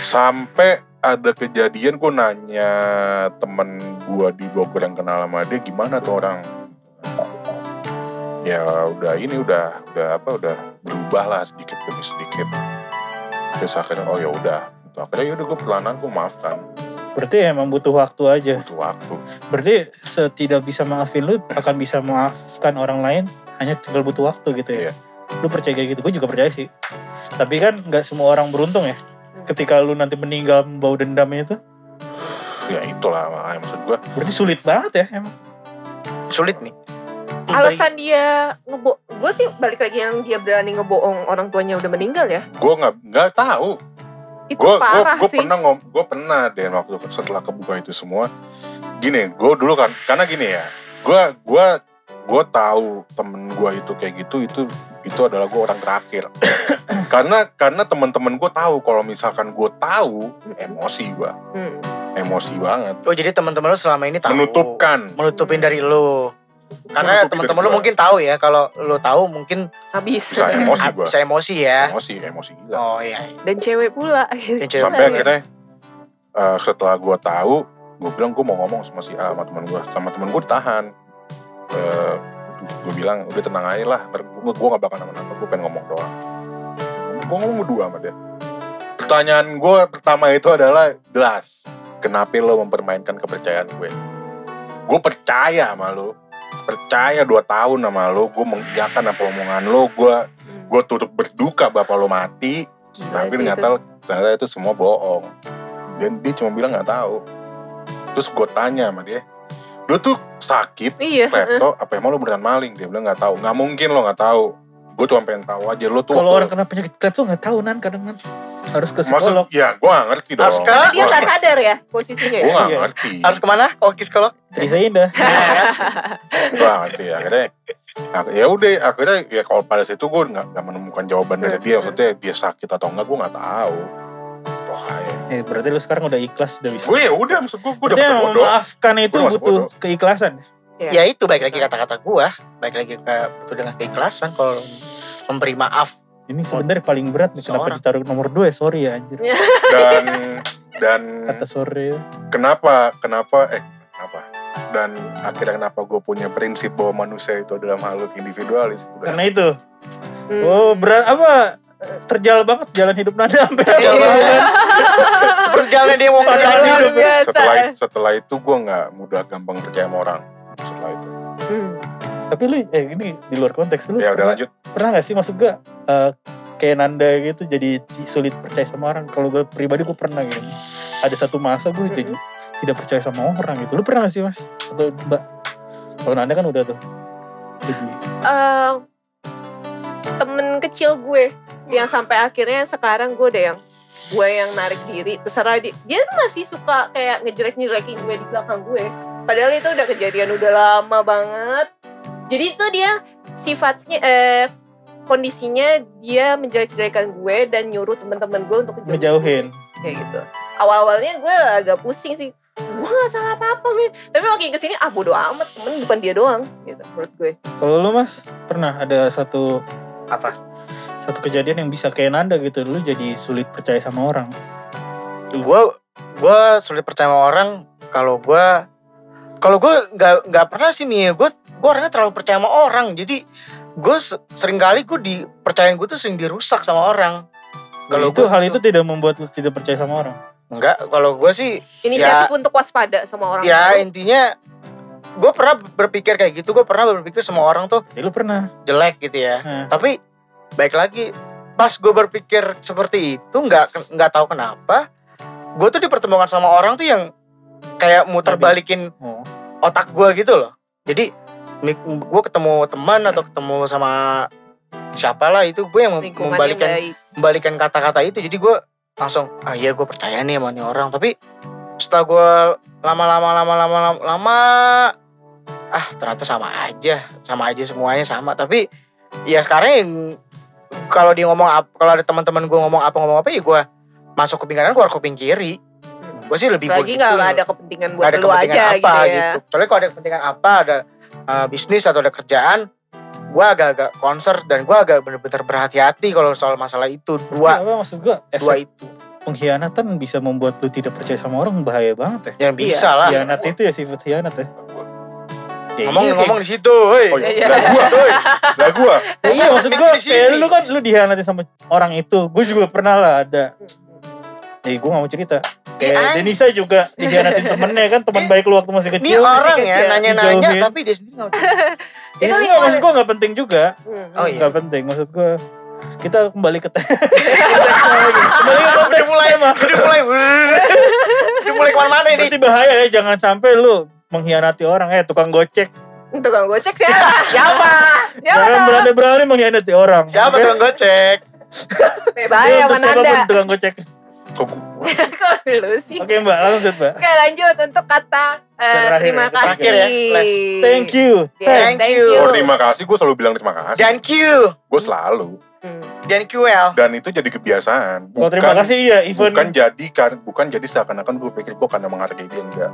sampai ada kejadian gue nanya temen gue di Bogor yang kenal sama dia gimana tuh orang ya udah ini udah udah apa udah berubah lah sedikit demi sedikit terus akhirnya oh ya udah Gitu. akhirnya ya udah gue perlahan gue maafkan Berarti emang butuh waktu aja. butuh waktu Berarti setidak bisa maafin lu akan bisa maafkan orang lain hanya tinggal butuh waktu gitu ya. Iya. Lu percaya kayak gitu? Gue juga percaya sih. Tapi kan nggak semua orang beruntung ya. Ketika lu nanti meninggal bau dendamnya itu, ya itulah makanya maksud gue berarti sulit banget ya emang. Sulit nih. Alasan dia ngebo, gue sih balik lagi yang dia berani ngebohong orang tuanya udah meninggal ya. gue nggak nggak tahu Itu gue gue sih. pernah ngom gue pernah deh waktu setelah kebuka itu semua gini gue dulu kan karena gini ya gue gue gue tahu temen gue itu kayak gitu itu itu adalah gue orang terakhir karena karena teman-teman gue tahu kalau misalkan gue tahu emosi gue Hmm. emosi banget Oh jadi teman-teman lu selama ini tahu. menutupkan Menutupin dari lu. Karena teman-teman gua. mungkin tahu ya kalau lu tahu mungkin Habis. bisa emosi gue bisa emosi ya. emosi emosi gila Oh iya. Dan cewek pula. Yang cewek sampai pula. akhirnya eh, setelah gue tahu gue bilang gue mau ngomong sama si A sama teman gue sama teman gue ditahan gue bilang udah tenang aja lah gue gak bakal nama-nama gue pengen ngomong doang. Gue ngomong berdua sama dia. Pertanyaan gue pertama itu adalah jelas kenapa lo mempermainkan kepercayaan gue? Gue percaya sama lo percaya dua tahun sama lo gue mengiyakan apa omongan lo gue gue turut berduka bapak lo mati. Gila tapi ternyata ternyata itu semua bohong. Dan dia cuma bilang nggak tahu. Terus gue tanya sama dia lu tuh sakit. Iya. klepto apa emang lu beneran maling dia bilang nggak tahu nggak mungkin lo nggak tahu gue cuma pengen tahu aja lu tuh Kalau orang kena penyakit klep tuh nggak tahu nan kadang kan harus ke maksud psikolog. ya gue gak ngerti dong Harus ke- Karena dia nggak sadar ya posisinya gue ya. gak Iya. ngerti Harus ke mana? Oh psikolog. Terisa Indah. gue gak ngerti akhirnya ak- ya udah akhirnya ya kalau pada situ gue nggak menemukan jawaban dari Hmm. dia maksudnya dia sakit atau enggak gue nggak tahu Wahai. Eh, berarti lu sekarang udah ikhlas udah bisa. gue ya udah maksud gue gue udah bodoh memaafkan itu Gua butuh bodoh. keikhlasan. Ya itu baik lagi kata-kata gua. Baik lagi ke itu dengan keikhlasan kalau memberi maaf. Ini sebenarnya paling berat nih kenapa ditaruh nomor 2 ya sorry ya anjir. dan dan Kata sorry. kenapa kenapa eh kenapa dan akhirnya kenapa gue punya prinsip bahwa manusia itu adalah makhluk individualis Karena itu. Hmm. Oh, berat apa? Terjal banget jalan hidup Nanda sampai Iya. kan. Seperti jalan dia mau Jalan kerja hidup. hidup. biasa. setelah setelah itu gue nggak mudah gampang percaya sama orang setelah itu Hmm. Tapi lu eh ini di luar konteks lu. ya udah pernah, lanjut pernah gak sih maksud gua eh, kayak Nanda gitu jadi sulit percaya sama orang. Kalau gue pribadi gue pernah gitu. Ada satu masa gue jadi tidak percaya sama orang gitu. Lu pernah gak sih mas? Atau mbak? Kalau Nanda kan udah tuh. Jadi, Eh, kecil gue. Yang sampai akhirnya sekarang gue udah yang gue yang narik diri. Terserah dia dia masih suka kayak ngejelek njelekin gue di belakang gue. Padahal itu udah kejadian udah lama banget. Jadi itu dia sifatnya eh kondisinya dia menjelek-jelekan gue dan nyuruh teman-teman gue untuk ngejauhin. Kayak gitu. Awal-awalnya gue agak pusing sih. Gue gak salah apa-apa gue tapi makin ke sini ah bodo amat temen bukan dia doang gitu menurut gue. Kalau lu mas pernah ada satu Apa? Satu kejadian yang bisa kayak Nanda gitu. Lu jadi sulit percaya sama orang. Gue gue sulit percaya sama orang kalau gue kalau gue nggak nggak pernah sih nih gue gue orangnya terlalu percaya sama orang jadi gue sering kali gue di percayaan gue tuh sering dirusak sama orang Kalau itu gua hal itu tidak membuat lu tidak percaya sama orang. enggak kalau gue sih inisiatif untuk waspada sama orang ya baru. intinya gue pernah berpikir kayak gitu gue pernah berpikir semua orang tuh Ya lu pernah. jelek gitu ya Nah, tapi baik lagi pas gue berpikir seperti itu nggak nggak tahu kenapa gue tuh dipertemukan sama orang tuh yang kayak muter balikin oh. otak gue gitu loh. Jadi gue ketemu teman atau ketemu sama siapa lah itu gue yang membalikan baik. membalikan kata-kata itu. Jadi gue langsung ah iya gue percaya nih sama nih orang. Tapi setelah gue lama-lama lama-lama lama- lama ah ternyata sama aja sama aja semuanya sama. Tapi ya sekarang yang kalau dia ngomong apa kalau ada teman-teman gue ngomong apa ngomong apa ya gue masuk kuping kanan keluar kuping kiri gue sih lebih begitu. nggak ada kepentingan buat ada lu kepentingan aja apa gitu ya. gitu. Soalnya kalau ada kepentingan apa, ada uh, bisnis atau ada kerjaan, gue agak-agak concern dan gue agak bener-bener berhati-hati kalau soal masalah itu dua apa maksud gue dua itu pengkhianatan bisa membuat lu tidak percaya sama orang bahaya banget ya yang bisa lah Khianat itu ya sifat khianat ya. Ya ngomong-ngomong iya, di situ woi. Oh iya, Iya. lah gua, Woi. lah gua. iya maksud sini. kayak lu kan lu dihianatin sama orang itu. Gue juga pernah lah ada. Eh gue gak mau cerita. Iya, Kayak an- Denisa juga dihianatin temennya kan Teman baik lu waktu masih ini kecil orang kecil. ya nanya-nanya tapi dia sendiri nggak Ya, Itu enggak, maksud gue gak penting juga. Oh iya. Gak penting maksud gue Kita kembali ke te- konteksnya lagi Kembali ke konteks mulai tema. Udah mulai udah mulai ke mana-mana ini? Berarti bahaya ya Jangan sampai lu mengkhianati orang Eh tukang gocek Tukang gocek siapa? siapa Siapa Jangan tuh? berani-berani mengkhianati orang siapa Oke? tuh yang gocek bahaya untuk mana anda? siapa pun tukang gocek Kok lu sih? Oke mbak lanjut mbak Oke lanjut untuk kata eh, Terakhir terima ya, kasih. terakhir ya. Thank you Yeah, Thank thank you. you. Oh, terima kasih, gue selalu bilang terima kasih. thank you Gue selalu. Hmm. dan QL Dan itu jadi kebiasaan. Kalau terima kasih iya even Bukan jadi kan, bukan jadi seakan-akan gue pikir gue karena menghargai dia enggak.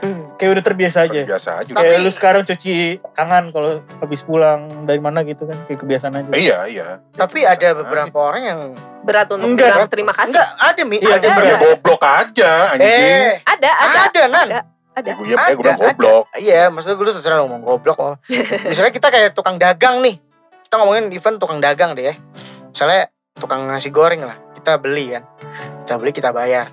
Hmm. kayak udah terbiasa aja Biasa aja. Tapi- Kayak lu sekarang cuci tangan kalau habis pulang dari mana gitu kan kayak kebiasaan aja. Iya, iya. tapi ada beberapa orang yang Berat untuk Enggak. bilang terima kasih. enggak ada mi Iya, ada bener. Ya Ada. goblok aja anjing. eh Ada, ada, ada nan ada, ada. Gue ya, gue bilang Ada, goblok. Iya, maksudnya gue sering ngomong goblok. Oh. Misalnya kita kayak tukang dagang nih. Kita ngomongin event tukang dagang deh ya. Misalnya tukang nasi goreng lah. Kita beli kan. Kita beli, kita bayar.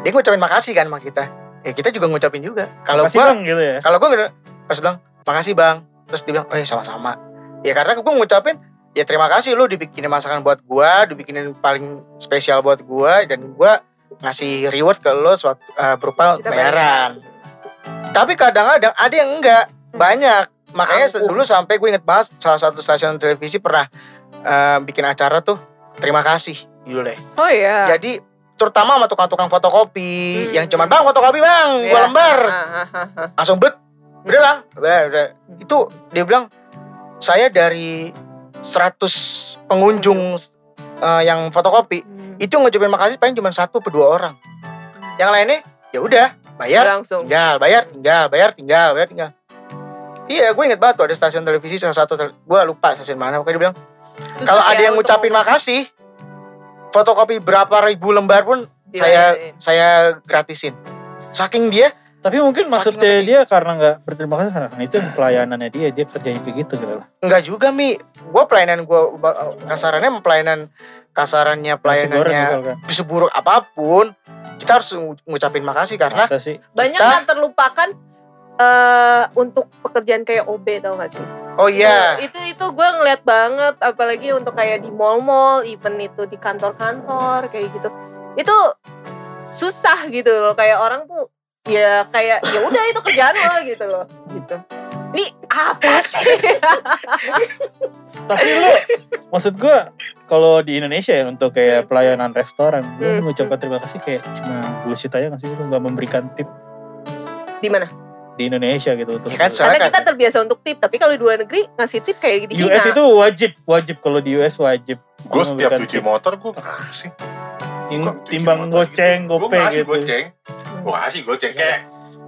Dia ngucapin makasih kan sama kita. Ya kita juga ngucapin juga. Kalau gua bang gitu ya. kalau gue pas bilang makasih bang. Terus dia bilang, oh iya sama-sama. Ya karena gue ngucapin ya terima kasih lu dibikinin masakan buat gua, dibikinin paling spesial buat gua dan gua ngasih reward ke lo suatu eh, berupa Kita bayaran. Tapi kadang-kadang ada yang enggak, banyak. Makanya Ampuh. dulu sampai gue inget banget salah satu stasiun televisi pernah eh, bikin acara tuh terima kasih judulnya. Oh iya. Jadi terutama sama tukang-tukang fotokopi Hmm. yang cuman bang fotokopi bang, Iya. dua lembar, Ah, ah, ah, langsung bet, udah bang, udah, udah. Itu dia bilang saya dari 100 pengunjung eh, yang fotokopi Hmm. itu ngucapin makasih paling cuma satu atau dua orang. Yang lainnya ya udah bayar langsung. tinggal bayar tinggal bayar tinggal bayar tinggal iya gue inget banget tuh ada stasiun televisi salah satu gue lupa stasiun mana pokoknya dia bilang kalau ya ada yang ngucapin makasih fotokopi berapa ribu lembar pun Dilayanin. saya saya gratisin saking dia Tapi mungkin maksudnya dia karena nggak berterima kasih karena kan itu pelayanannya dia dia kerjanya kayak gitu gitu lah. enggak juga mi gue pelayanan gue kasarannya pelayanan kasarannya Nasi goreng pelayanannya misalkan. seburuk apa pun kita harus ngu- ngucapin makasih karena? Banyak kita- yang terlupakan eh untuk pekerjaan kayak OB tau gak sih? oh iya Itu itu gue ngeliat banget apalagi untuk kayak di mall-mall, event itu di kantor-kantor kayak gitu. Itu susah gitu loh kayak orang tuh ya kayak ya udah itu kerjaan lo gitu loh gitu. Ini apa sih? Tapi lu maksud gua kalau di Indonesia ya untuk kayak pelayanan restoran, lu Hmm. mengucapkan terima kasih kayak cuma bullshit aja nggak sih lu nggak memberikan tip Di mana? Di Indonesia gitu untuk Ya kan, Karena kita kan- terbiasa untuk tip, tapi kalau di luar negeri ngasih tip kayak di US itu wajib wajib kalau di US wajib Gue setiap cuci tip. motor gue ngasih. Bukan cuci timbang motor goceng gitu. Gope ngasih gitu goceng. Gue kasih goceng kayak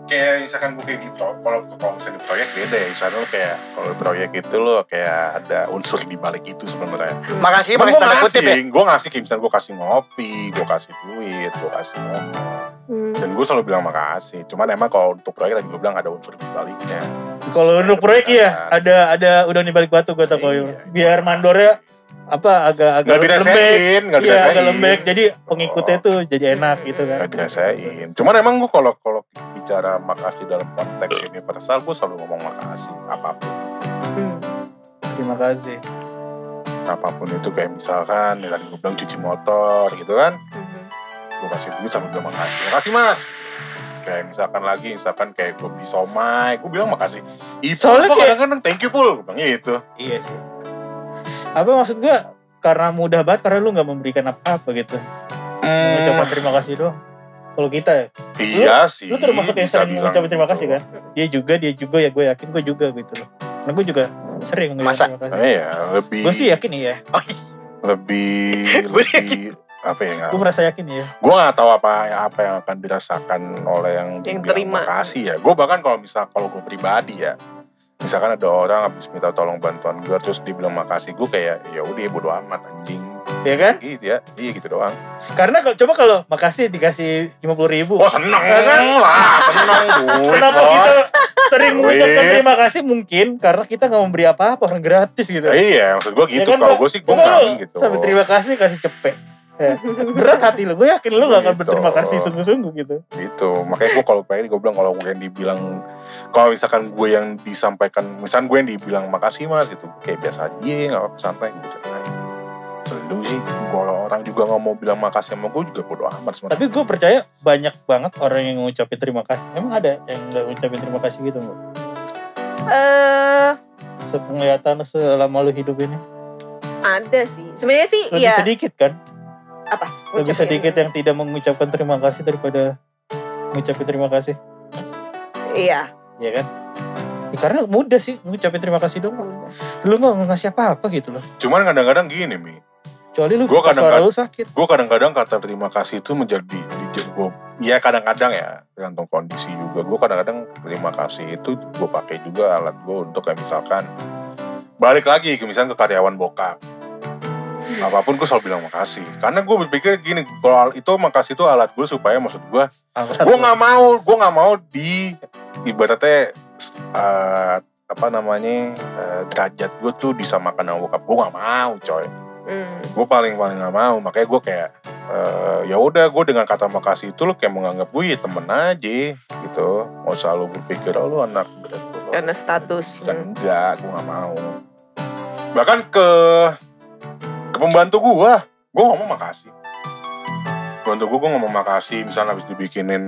kayak misalkan gue kayak gitu kalau kalau misalnya di proyek beda ya misalnya lo kayak kalau proyek itu lo kayak ada unsur di balik itu sebenarnya makasih Emang makasih gue tanda kutip ya ngasih, gue ngasih kayak misalnya gue kasih ngopi, gue kasih duit, gue kasih ngopi. Hmm. Dan gue selalu bilang makasih. Cuman emang kalau untuk proyek tadi gue bilang ada unsur di baliknya. kalau untuk proyek ya ada ada udang di balik batu gua tau kalau Iya. biar mandornya apa agak agak Gak lembek dirasain, gak iya agak lembek jadi pengikutnya tuh jadi enak gitu kan Gak dirasain. Cuman emang gue kalau kalau bicara makasih dalam konteks universal, gue selalu ngomong makasih apa pun. Hmm. terima kasih Apa pun itu kayak misalkan, ya tadi gue bilang cuci motor gitu kan. Hmm. Gue kasih duit sama bilang makasih. Makasih mas. Kayak misalkan lagi, misalkan kayak gue beli somai, gue bilang makasih. Ipul Soalnya kok kayak- kadang-kadang thank you pul, gue bilang gitu. iya sih apa maksud gua? Karena mudah banget karena lu nggak memberikan apa-apa gitu. Mengucapkan terima kasih doang. Kalau kita ya. Iya sih. lu termasuk yang sering mengucapkan terima gitu. kasih kan? Dia juga dia juga ya gue yakin gue juga gitu loh. Karena gue juga sering mengucapkan terima kasih. Iya, lebih gue sih yakin iya oh, iya. lebih Gue lebih apa ya gue merasa yakin iya gue nggak tahu apa apa yang akan dirasakan oleh yang Yang terima. makasih ya. Gue bahkan kalau misal kalau gue pribadi ya misalkan ada orang habis minta tolong bantuan gue terus dibilang makasih gue kayak ya udah ya bodo amat anjing. Ya kan? Gitu ya iya gitu doang. Karena kalau coba kalau makasih dikasih lima puluh ribu. Oh seneng Ya kan? lah seneng duit kenapa bos. kita sering mengucapkan terima kasih? Mungkin karena kita nggak memberi apa-apa orang gratis gitu. Iya maksud gue Ya gitu kan, kalau gue sih gue lu gitu. sampai terima kasih kasih cepet Ya. berat hati lu. Gue yakin lu gak akan Gitu. berterima kasih sungguh-sungguh gitu. Gitu. Makanya gue kalau kayak gue bilang kalau gue yang dibilang kalau misalkan gue yang disampaikan misalkan gue yang dibilang makasih mas gitu. Kayak biasa aja nggak apa santai gitu selalu sih. Kalau orang juga nggak mau bilang makasih sama gue juga bodo amat sebenarnya. Tapi gue percaya banyak banget orang yang ngucapin terima kasih. Emang ada yang nggak ngucapin terima kasih gitu mbak? Eh, sepenglihatan selama lu hidup ini? Ada sih. Sebenarnya sih lebih iya. sedikit kan Apa? lebih sedikit yang tidak mengucapkan terima kasih daripada mengucapin terima kasih. Iya. ya kan? Ya, karena mudah sih ngucapin terima kasih dong. Lu nggak ngasih apa-apa gitu loh. Cuman kadang-kadang gini mi. Kecuali lu Gua pas suara lu sakit. gue kadang-kadang kata terima kasih itu menjadi gue ya kadang-kadang ya tergantung kondisi juga. Gue kadang-kadang terima kasih itu gue pakai juga alat gue untuk kayak misalkan balik lagi ke misalnya ke karyawan bokap apa pun gue selalu bilang makasih karena gue berpikir gini kalau itu makasih itu alat gue supaya maksud gue gue nggak mau gue nggak mau di ibaratnya eh, apa namanya eh, derajat gue tuh disamakan sama bokap gue nggak mau coy Hmm. gue paling paling nggak mau makanya gue kayak eh, ya udah gue dengan kata makasih itu lo kayak menganggap gue ya temen aja gitu mau selalu berpikir oh lu anak gitu. Karena status. kan Hmm. enggak gue nggak mau bahkan ke ke pembantu gue gue ngomong makasih pembantu gue gue ngomong makasih misalnya habis dibikinin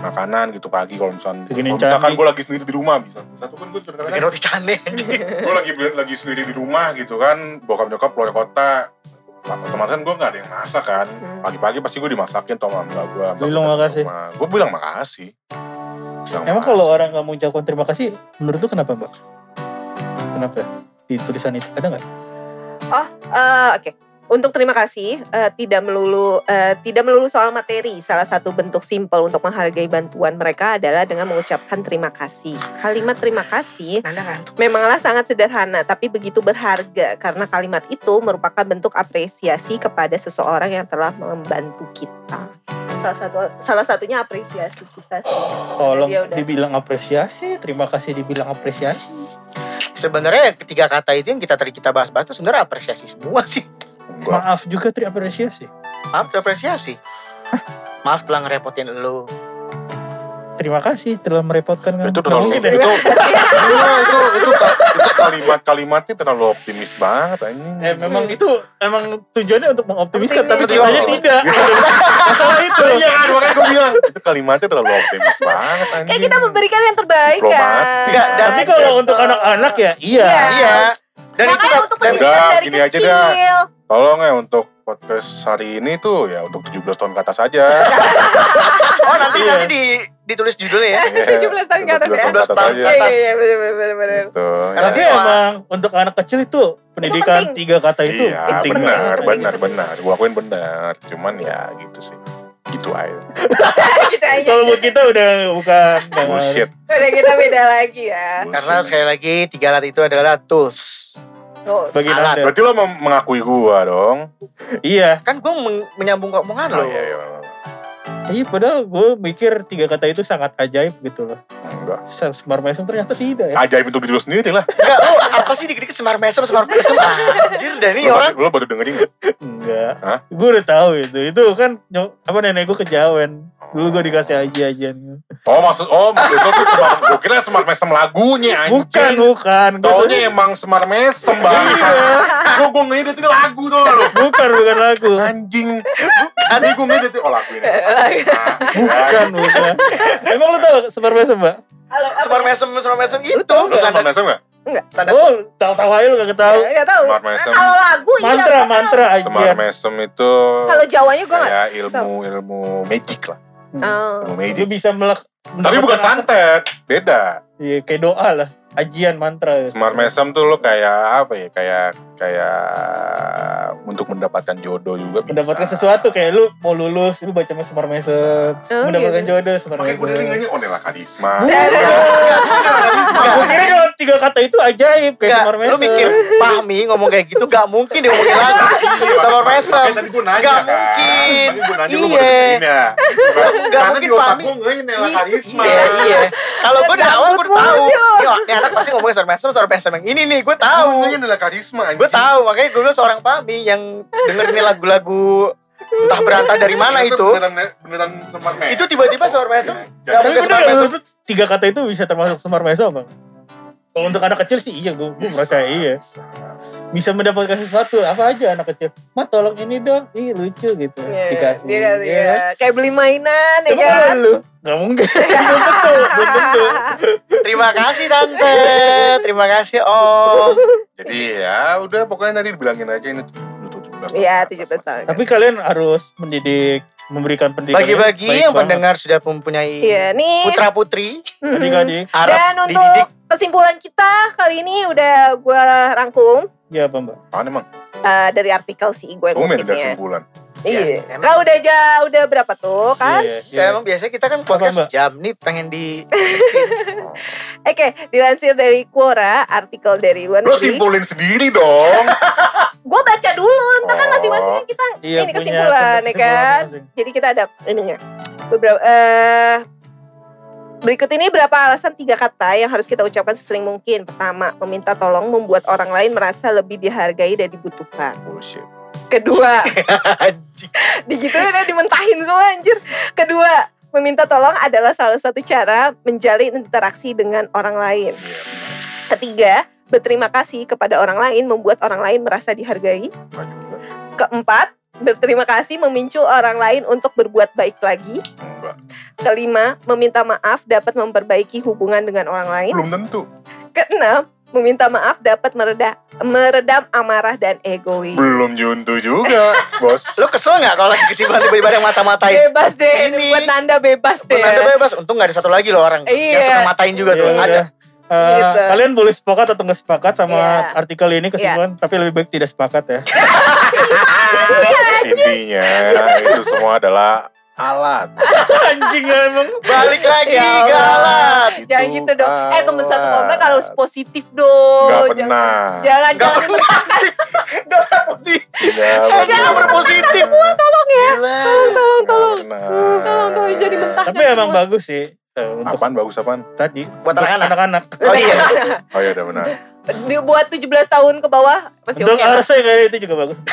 makanan gitu pagi kalau misalnya Bikinin kalau misalkan gue lagi sendiri di rumah bisa satu kan gue bikin kadang-kadang roti cane gue lagi lagi sendiri di rumah gitu kan bokap nyokap keluar kota otomatis kan gue nggak ada yang masak kan Hmm. pagi-pagi pasti gue dimasakin sama mbak gue Bilang makasih. gue bilang makasih Bilang Emang makasih. kalau orang nggak mengucapkan terima kasih, menurut lu kenapa mbak? Kenapa? Di tulisan itu ada nggak? Oh, eh, oke. Untuk terima kasih eh, tidak melulu eh, tidak melulu soal materi. Salah satu bentuk simpel untuk menghargai bantuan mereka adalah dengan mengucapkan terima kasih. Kalimat terima kasih kan memanglah sangat sederhana tapi begitu berharga karena kalimat itu merupakan bentuk apresiasi kepada seseorang yang telah membantu kita. Salah satu salah satunya apresiasi kita sih. Tolong Ya dibilang apresiasi, terima kasih dibilang apresiasi. Sebenarnya ketiga kata itu yang kita tadi kita bahas-bahas itu sebenarnya apresiasi semua sih Enggak. Maaf juga terapresiasi. maaf apresiasi maaf telah ngerepotin lu Terima kasih telah merepotkan kamu. itu terlalu mungkin itu itu itu itu, itu kalimat kalimatnya terlalu optimis banget anjing Eh, memang itu emang tujuannya untuk mengoptimiskan, tapi kitanya Betul. tidak. Masalah itu. iya kan makanya gue bilang itu kalimatnya terlalu optimis banget anjing Kayak kita memberikan yang terbaik kan. Enggak, Tapi kalau untuk anak-anak ya, iya. Iya. Iya dan itu Makanya untuk dan, pendidikan Udah, dari gini aja kecil. dah. tolong ya untuk podcast hari ini tuh ya untuk 17 tahun ke atas aja oh nanti Iya. nanti di, ditulis judulnya ya Iya, 17 tahun ke atas 17 ya. tahun ke atas 17 tahun aja ke Iya atas. iya iya benar benar benar. Gitu, ya. Tapi Iya. emang untuk anak kecil itu pendidikan penting. tiga kata itu iya penting benar banget. benar benar gue akuin benar cuman ya gitu sih gitu aja Gitu aja. Kalau buat kita udah bukan bullshit Udah kita beda lagi ya. karena sekali lagi tiga alat itu adalah tools Tuh. bagi Alat. Nanda. berarti lo mengakui gua dong Iya, kan gue menyambung ke omongan lo oh, iya, iya. Iya padahal gue mikir tiga kata itu sangat ajaib gitu loh. enggak Semar mesem ternyata tidak ya. ajaib untuk diri lo sendiri lah Enggak, lo apa sih dikit-dikit semar mesem, semar mesem Anjir, dan ini lo, orang lo baru dengerin nggak? Enggak. Hah? Gue udah tahu itu. Itu kan apa nenek gue kejawen. Dulu gue dikasih aja-aja. oh maksud oh maksud tuh semar gue kira semar mesem lagunya anjing Bukan, bukan. Taunya emang semar mesem bang Gue gue ngedit ini lagu tuh lo bukan, bukan lagu. Anjing Tadi gue ngedit oh lagu ini Bukan, bukan. Emang lu tau semar mesem, Mbak? Semar ya? mesem, semar mesem gitu. tahu Lo semar mesem gak? Tanda Oh, tahu-tahu aja lu gak tahu. Enggak tahu. Semar mesem Kalau lagu iya. Mantra, gua tahu. mantra Semar aja. mesem itu Kalau Jawanya gue enggak. Kayak ilmu ilmu magic lah Oh. Ilmu Lu magic bisa melek. Tapi bukan santet Beda Iya, kayak doa lah. Ajian mantra. Semar mesem tuh lo kayak apa ya Kayak Kayak untuk mendapatkan jodoh juga bisa. Mendapatkan sesuatu kayak lu mau lulus, lu baca Semar Mesem. Oh, Mendapatkan gitu. jodoh Semar gue Mesem. dengarnya Onela Kadisma. Gue kira dalam tiga kata itu ajaib kayak Gak, Semar lu Mesem. mikir Fahmi ngomong kayak gitu gak mungkin dia ngomongin lagi Mesem. Tadi gue nanya Gak kan. mungkin. Gue lu Iya. pada dengerin ya. Karena mungkin, di otak Fahmi. gue gue Nela Karisma. Iya, iya. Kalau gue dari awal gue tahu. Ini anak pasti ngomongin Star Mesem, Star Mesem yang ini nih, gue tahu. Gue Nela Karisma anjing. Gue tahu, makanya dulu seorang Fahmi yang dengerin lagu-lagu entah berantah dari mana itu. Beneran, beneran semar Mesem. Itu tiba-tiba Star Mesem. Jadi- Gak Tapi bener ya, tiga kata itu bisa termasuk Semar Mesem bang? Kalau untuk anak kecil sih iya, gue merasa iya. Bisa mendapatkan sesuatu, apa aja anak kecil. Ma tolong ini dong, ih lucu gitu. Iya, Dikasih. Dia kasih, Iya kan? ya. Kayak beli mainan ya Coba kan. lu, gak mungkin. belum tentu, belum tentu. Terima kasih Tante. Terima kasih Om. Jadi ya udah pokoknya tadi dibilangin aja ini untuk 17 tahun. Iya, ke atas 17 tahun. Tapi kalian harus mendidik, memberikan pendidikan. Bagi-bagi yang pendengar sudah mempunyai Iya, nih. putra putri. Adik-adik, harap Dan untuk dididik. kesimpulan kita kali ini udah gue rangkum ya apa mbak? Emang? eh, dari artikel sih gue Tumben udah ngutipnya. kesimpulan. Iya. Iya, emang. Kau udah aja udah berapa tuh kan? Iya, Ya emang biasanya kita kan podcast Mbak? jam nih pengen di Oke, dilansir dari Quora, artikel dari luar Lo simpulin sendiri dong. Gue baca dulu, entar kan Oh. masing-masing kita Iya, ini punya kesimpulan ya kan. masing-masing. Jadi kita ada ininya. Beberapa eh Berikut ini berapa alasan tiga kata yang harus kita ucapkan sesering mungkin. Pertama, meminta tolong membuat orang lain merasa lebih dihargai dan dibutuhkan. Bullshit. Kedua, digituin ya dimentahin semua anjir. Kedua, meminta tolong adalah salah satu cara menjalin interaksi dengan orang lain. Iya. Ketiga, berterima kasih kepada orang lain membuat orang lain merasa dihargai. Keempat, berterima kasih memicu orang lain untuk berbuat baik lagi. Enggak. Kelima, meminta maaf dapat memperbaiki hubungan dengan orang lain. Belum tentu. Keenam, meminta maaf dapat meredam, meredam amarah dan egois. Belum juntu juga, bos. Lo kesel gak kalau lagi kesimpulan tiba-tiba ada yang mata-matain? Bebas deh, Ini. buat Nanda bebas deh. Anda bebas, untung gak ada satu lagi loh orang Iya. yang tukang matain juga tuh. Ya Ada. Eh, Gitu. Kalian boleh sepakat atau nggak sepakat sama Iya. artikel ini kesimpulan, tapi lebih baik tidak sepakat ya. Intinya itu semua adalah alat. Anjing emang. Balik lagi Ya Allah. galat. Itu Jangan gitu dong. Eh temen satu alat. komplek harus positif dong. Gak Jangan- pernah. Jangan Gak jangan pernah anjing. Gak pernah positif. Jangan pernah. berpositif. tolong ya. Gila. Tolong tolong tolong. Tolong tolong jadi mentah. Tapi emang bagus sih eh, untuk Apaan bagus apaan? tadi. Buat anak-anak. anak-anak. Oh iya. Oh iya udah benar. Buat 17 tahun ke bawah masih Untuk oke. lah. Arse kayak itu juga bagus.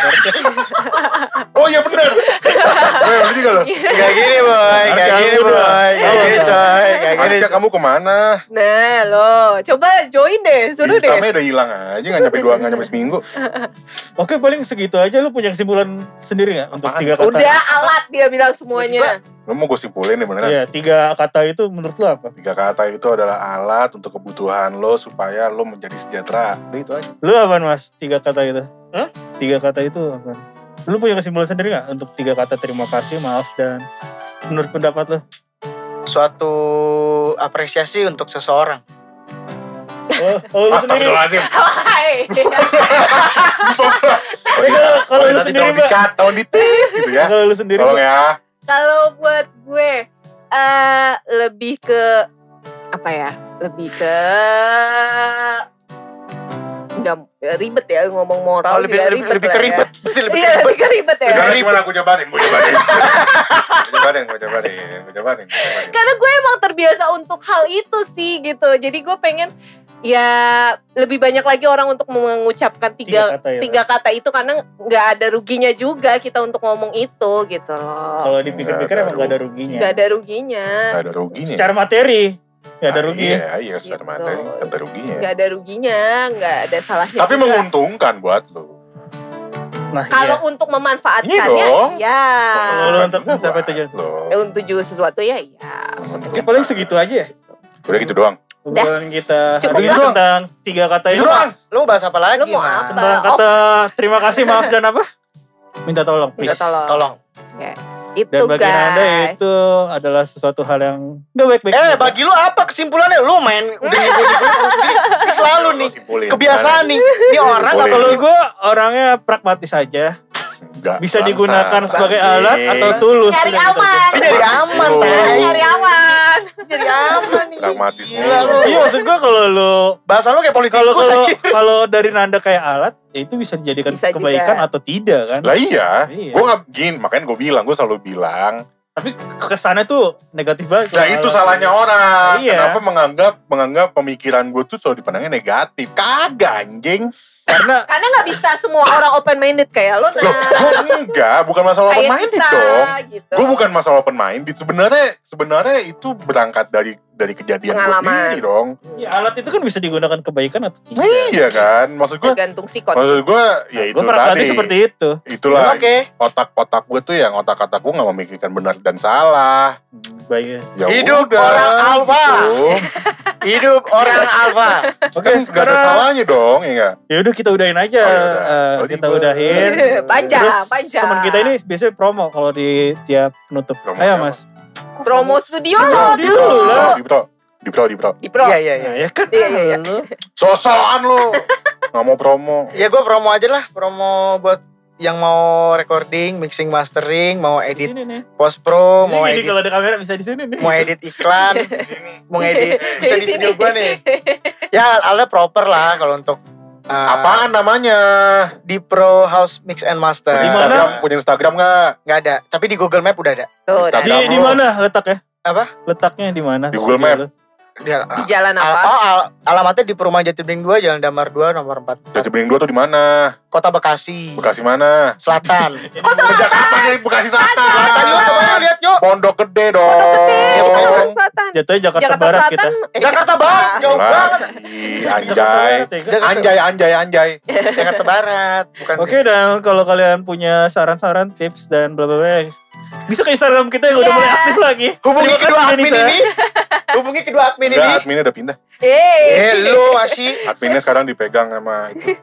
Oh iya benar. Oh iya benar juga loh. Gak gini boy, gak Harusnya gini boy, gak Awas, gini coy, gak gini. Arsya kamu ke mana? Nah lo, coba join deh, suruh deh. Instamnya udah hilang aja nggak nyampe dua nggak nyampe seminggu. Oke paling segitu aja lu punya kesimpulan sendiri nggak untuk tiga kata? Udah alat dia bilang semuanya. Lo mau gue simpulin nih beneran. Iya, tiga kata itu menurut lu apa? Tiga kata itu adalah alat untuk kebutuhan lo supaya lo menjadi sejahtera. Udah itu aja. Lu apa mas? Tiga kata itu? Hah? Tiga kata itu apa? Lu punya kesimpulan sendiri nggak untuk tiga kata terima kasih, maaf dan menurut pendapat lu? Suatu apresiasi untuk seseorang. Oh, oh lu sendiri. Hai. Iya. kalau- kalau lu sendiri, Mbak. tolong di-tip gitu ya. Kalau lu sendiri Tolong ya. Kalau buat gue eh lebih ke apa ya? Lebih ke nggak ribet ya ngomong moral Oh, lebih, juga lebih, ribet lebih lah ya. keribet. Lebih Iya keribet. lebih ke ribet ya. Udah gimana aku cobain, gue cobain. Gue cobain, gue cobain, gue cobain, gue cobain. Karena gue emang terbiasa untuk hal itu sih gitu. Jadi gue pengen ya lebih banyak lagi orang untuk mengucapkan tiga Tiga kata ya. tiga kata itu karena nggak ada ruginya juga kita untuk ngomong itu gitu loh. Kalau dipikir-pikir Nggak emang ada gak ada ruginya. Nggak ada ruginya. Gak ada ruginya. Secara materi gak ada Ah, rugi. Iya, iya, secara Gitu. materi gak ada ruginya. Nggak ada ruginya, nggak ada salahnya. Tapi juga. menguntungkan buat lo. Nah, Kalau iya. untuk memanfaatkannya, Iya dong. ya. Kalau untuk buat tujuan. lo. Eh, Untuk juga sesuatu ya, ya. Untuk Ya, paling segitu aja ya. Udah gitu doang. Obrolan kita Cukup hari ini tentang tiga kata Gitu ini. doang. Lu bahas apa lagi, Lu mau apa? Tentang kata terima kasih, maaf dan apa? Minta tolong, please. Minta tolong. Tolong. Yes. Itu Dan bagi guys. anda itu adalah sesuatu hal yang gak baik-baik. Eh, saja. bagi lu apa kesimpulannya? Lu main udah nyebut-nyebut sendiri. Selalu nih. Kebiasaan nih. Ini orang kalau gue orangnya pragmatis saja, Enggak, bisa bangsa. digunakan sebagai Anjing. alat atau tulus. Nyari aman. dari aman. Nyari aman. jadi aman nih. Pragmatis. Iya maksud gue kalau lu Bahasa lu kayak politikus. kalau kalau dari nanda kayak alat, ya itu bisa dijadikan Bisa juga. kebaikan atau tidak kan? Lah iya, Iya. gue nggak gini, makanya gue bilang, gue selalu bilang, Tapi kesannya tuh negatif banget. nah itu alat. salahnya orang. Iya. Kenapa menganggap menganggap pemikiran gue tuh selalu dipandangnya negatif? Kagak anjing. Karena Karena nggak bisa semua orang open minded kayak lo nah. gue enggak, bukan masalah open minded kita dong. gitu. Gue bukan masalah open minded. Sebenarnya sebenarnya itu berangkat dari dari kejadian gue Pengalaman. sendiri dong. ya, alat itu kan bisa digunakan kebaikan atau tidak. Iya kan, maksud gue Tergantung sikon. Maksud gue ya itu gue tadi. seperti itu. Itulah Oke. otak-otak gue tuh yang otak-otak gue gak memikirkan benar dan salah. Baik. Ya Hidup udah, orang alfa. gitu. Hidup orang alfa. Oke, Kan gak ada sekarang salahnya dong, ya nggak? ya udah kita udahin aja. Oh, ya udah. Eh, Oh, kita udahin. Panjang, Terus panjang. teman kita ini biasanya promo kalau di tiap penutup. Promo Ayo? Mas. Promo studio Di lo. pro, di pro, dulu lah. di pro, di pro, di pro. Iya, iya, iya. Nah, ya kan. Iya, iya, iya. Sosokan lu, gak mau promo. Ya gue promo aja lah, promo buat yang mau recording, mixing, mastering, mau Di edit post pro, Ini, mau ini edit kalau ada kamera bisa di sini nih. mau edit iklan, mau edit bisa di sini. studio gue nih. Ya, alatnya proper lah kalau untuk uh, Apaan namanya? di Pro House Mix and Master. Di Punya mana? Instagram, punya Instagram gak? Nggak ada, tapi di Google Map udah ada. Tuh, Di- Di mana letaknya? Apa? Letaknya di mana? Di Google Map. lu? Di, di jalan al- apa? oh, al- alamatnya di Perumahan Jatibening 2, Jalan Damar 2, nomor 4. Jati Bening 2 tuh di mana? Kota Bekasi. Bekasi mana? Selatan. Kok Ke Jakarta nih, Bekasi Selatan yuk, coba Selatan. lihat yuk. Pondok Gede dong. Pondok Gede, Jakarta betul. Selatan. Jatuhnya Jakarta, Jakarta Barat Selatan. kita. eh, Jakarta Barat, jauh banget. Anjay. Ya, Anjay, anjay, anjay. Jakarta Barat, bukan. Oke dan kalau kalian punya saran-saran, tips dan bla bla bla, bisa ke Instagram kita yang udah Iya. mulai aktif lagi. Hubungi Terima kedua admin Denisa. ini. Hubungi kedua admin Enggak, ini. adminnya udah pindah. Eh, lu masih Adminnya sekarang dipegang sama itu.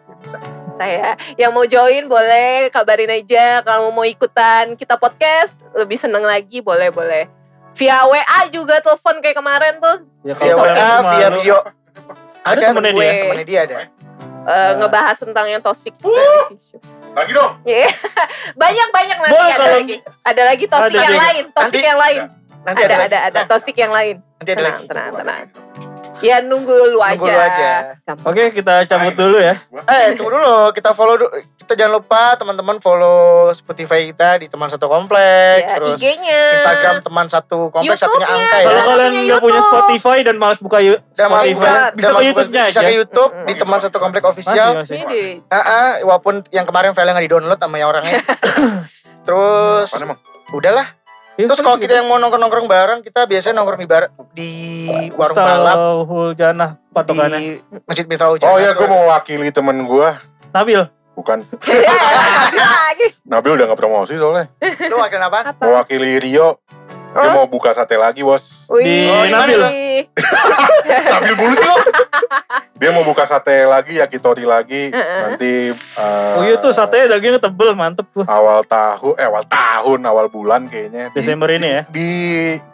saya yang mau join boleh kabarin aja kalau mau ikutan kita podcast lebih seneng lagi boleh boleh via WA juga telepon kayak kemarin tuh Ya, via kalau WA, kalian cuma via video. Ada temennya dia? Temennya dia ada. Eh, ngebahas tentang yang toxic relationship. Lagi dong. Iya. banyak banyak nanti Boleh ada kalau- lagi ada lagi toxic Ada yang juga. lain toxic Nanti- yang lain Nanti ada lagi. ada ada toxic yang lain Nanti ada tenang lagi. tenang tenang ya nunggu dulu aja, Nunggu aja. Gampang. Oke kita cabut dulu ya. Eh, tunggu dulu. Kita follow dulu. Kita jangan lupa teman-teman follow Spotify kita di teman satu komplek. ya, terus IG-nya Instagram teman satu komplek satunya angka ya. Kalau kalian nggak punya YouTube. Spotify dan malas buka Dan mau Spotify, buka- bisa ke YouTube-nya Bisa aja. ke YouTube Mm-mm. di teman satu komplek Masih, official. masih. ini di Ah, ah, walaupun yang kemarin file nggak di-download sama yang orangnya. Terus Apaan emang? udahlah. Ya, Terus kalau sih. kita yang mau nongkrong-nongkrong bareng, kita biasanya nongkrong di bar di warung balap Mustahul Janah patokannya. di Masjid Mitra Ujana. Oh ya, gue mau wakili temen gue. Nabil. Bukan. lagi Nabil udah gak promosi soalnya. Lu wakil apa? apa Mewakili Rio. Dia mau buka sate lagi, bos. Wih. Di Oh, Nabil. Nabil mulu sih lo. Dia mau buka sate lagi, yakitori lagi. Nanti eh, Oh iya tuh satenya dagingnya tebel, mantep tuh. awal tahun, eh awal tahun, awal bulan kayaknya. Di- Desember ini ya. Di,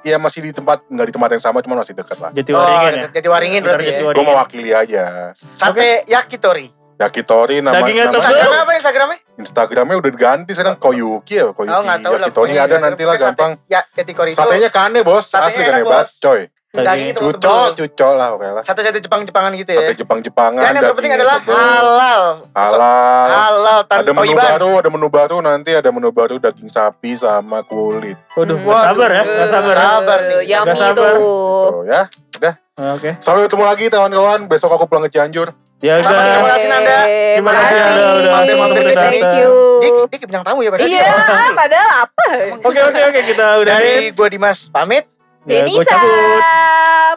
ya masih di tempat, nggak di tempat yang sama, cuma masih dekat lah. Jatiwaringin ya. Jadi waringin berarti ya. Jatiwaringin. Gue mewakili aja. Sate yakitori. Yakitori nama, Dagingnya nama tebel. Instagramnya apa Instagramnya? Instagramnya udah diganti sekarang Koyuki ya, Koyuki Oh tahu lah. Yakitori ada Instagram nanti lah gampang. Ya yakitori itu. Satenya kane bos, Satenya asli enak, kan hebat, Bos. coy. Dagingnya tebel. Cuco, cuco lah oke lah. Sate-sate Jepang-Jepangan gitu Sate ya. Jepang-Jepangan, Dan yang terpenting adalah halal. halal. Halal tanpa Ada menu baru, ada menu baru nanti ada menu baru daging sapi sama kulit. Waduh, Hmm. gak sabar ya, gak sabar ya. Sabar nih. Tuh. Tuh ya. Oke. Sampai ketemu lagi kawan-kawan. Besok aku pulang ke Cianjur. Ya udah. Terima kasih, Nanda. Terima kasih, Nanda, udah masuk Thank datang. you. Dia, dia bintang tamu ya padahal. Iya, padahal apa? Oke oke oke kita udahin. Dari gue Dimas pamit. Ya, gua Denisa, cabut.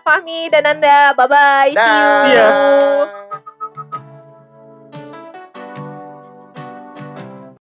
Fahmi dan Anda, bye bye, see you. See ya. Bye.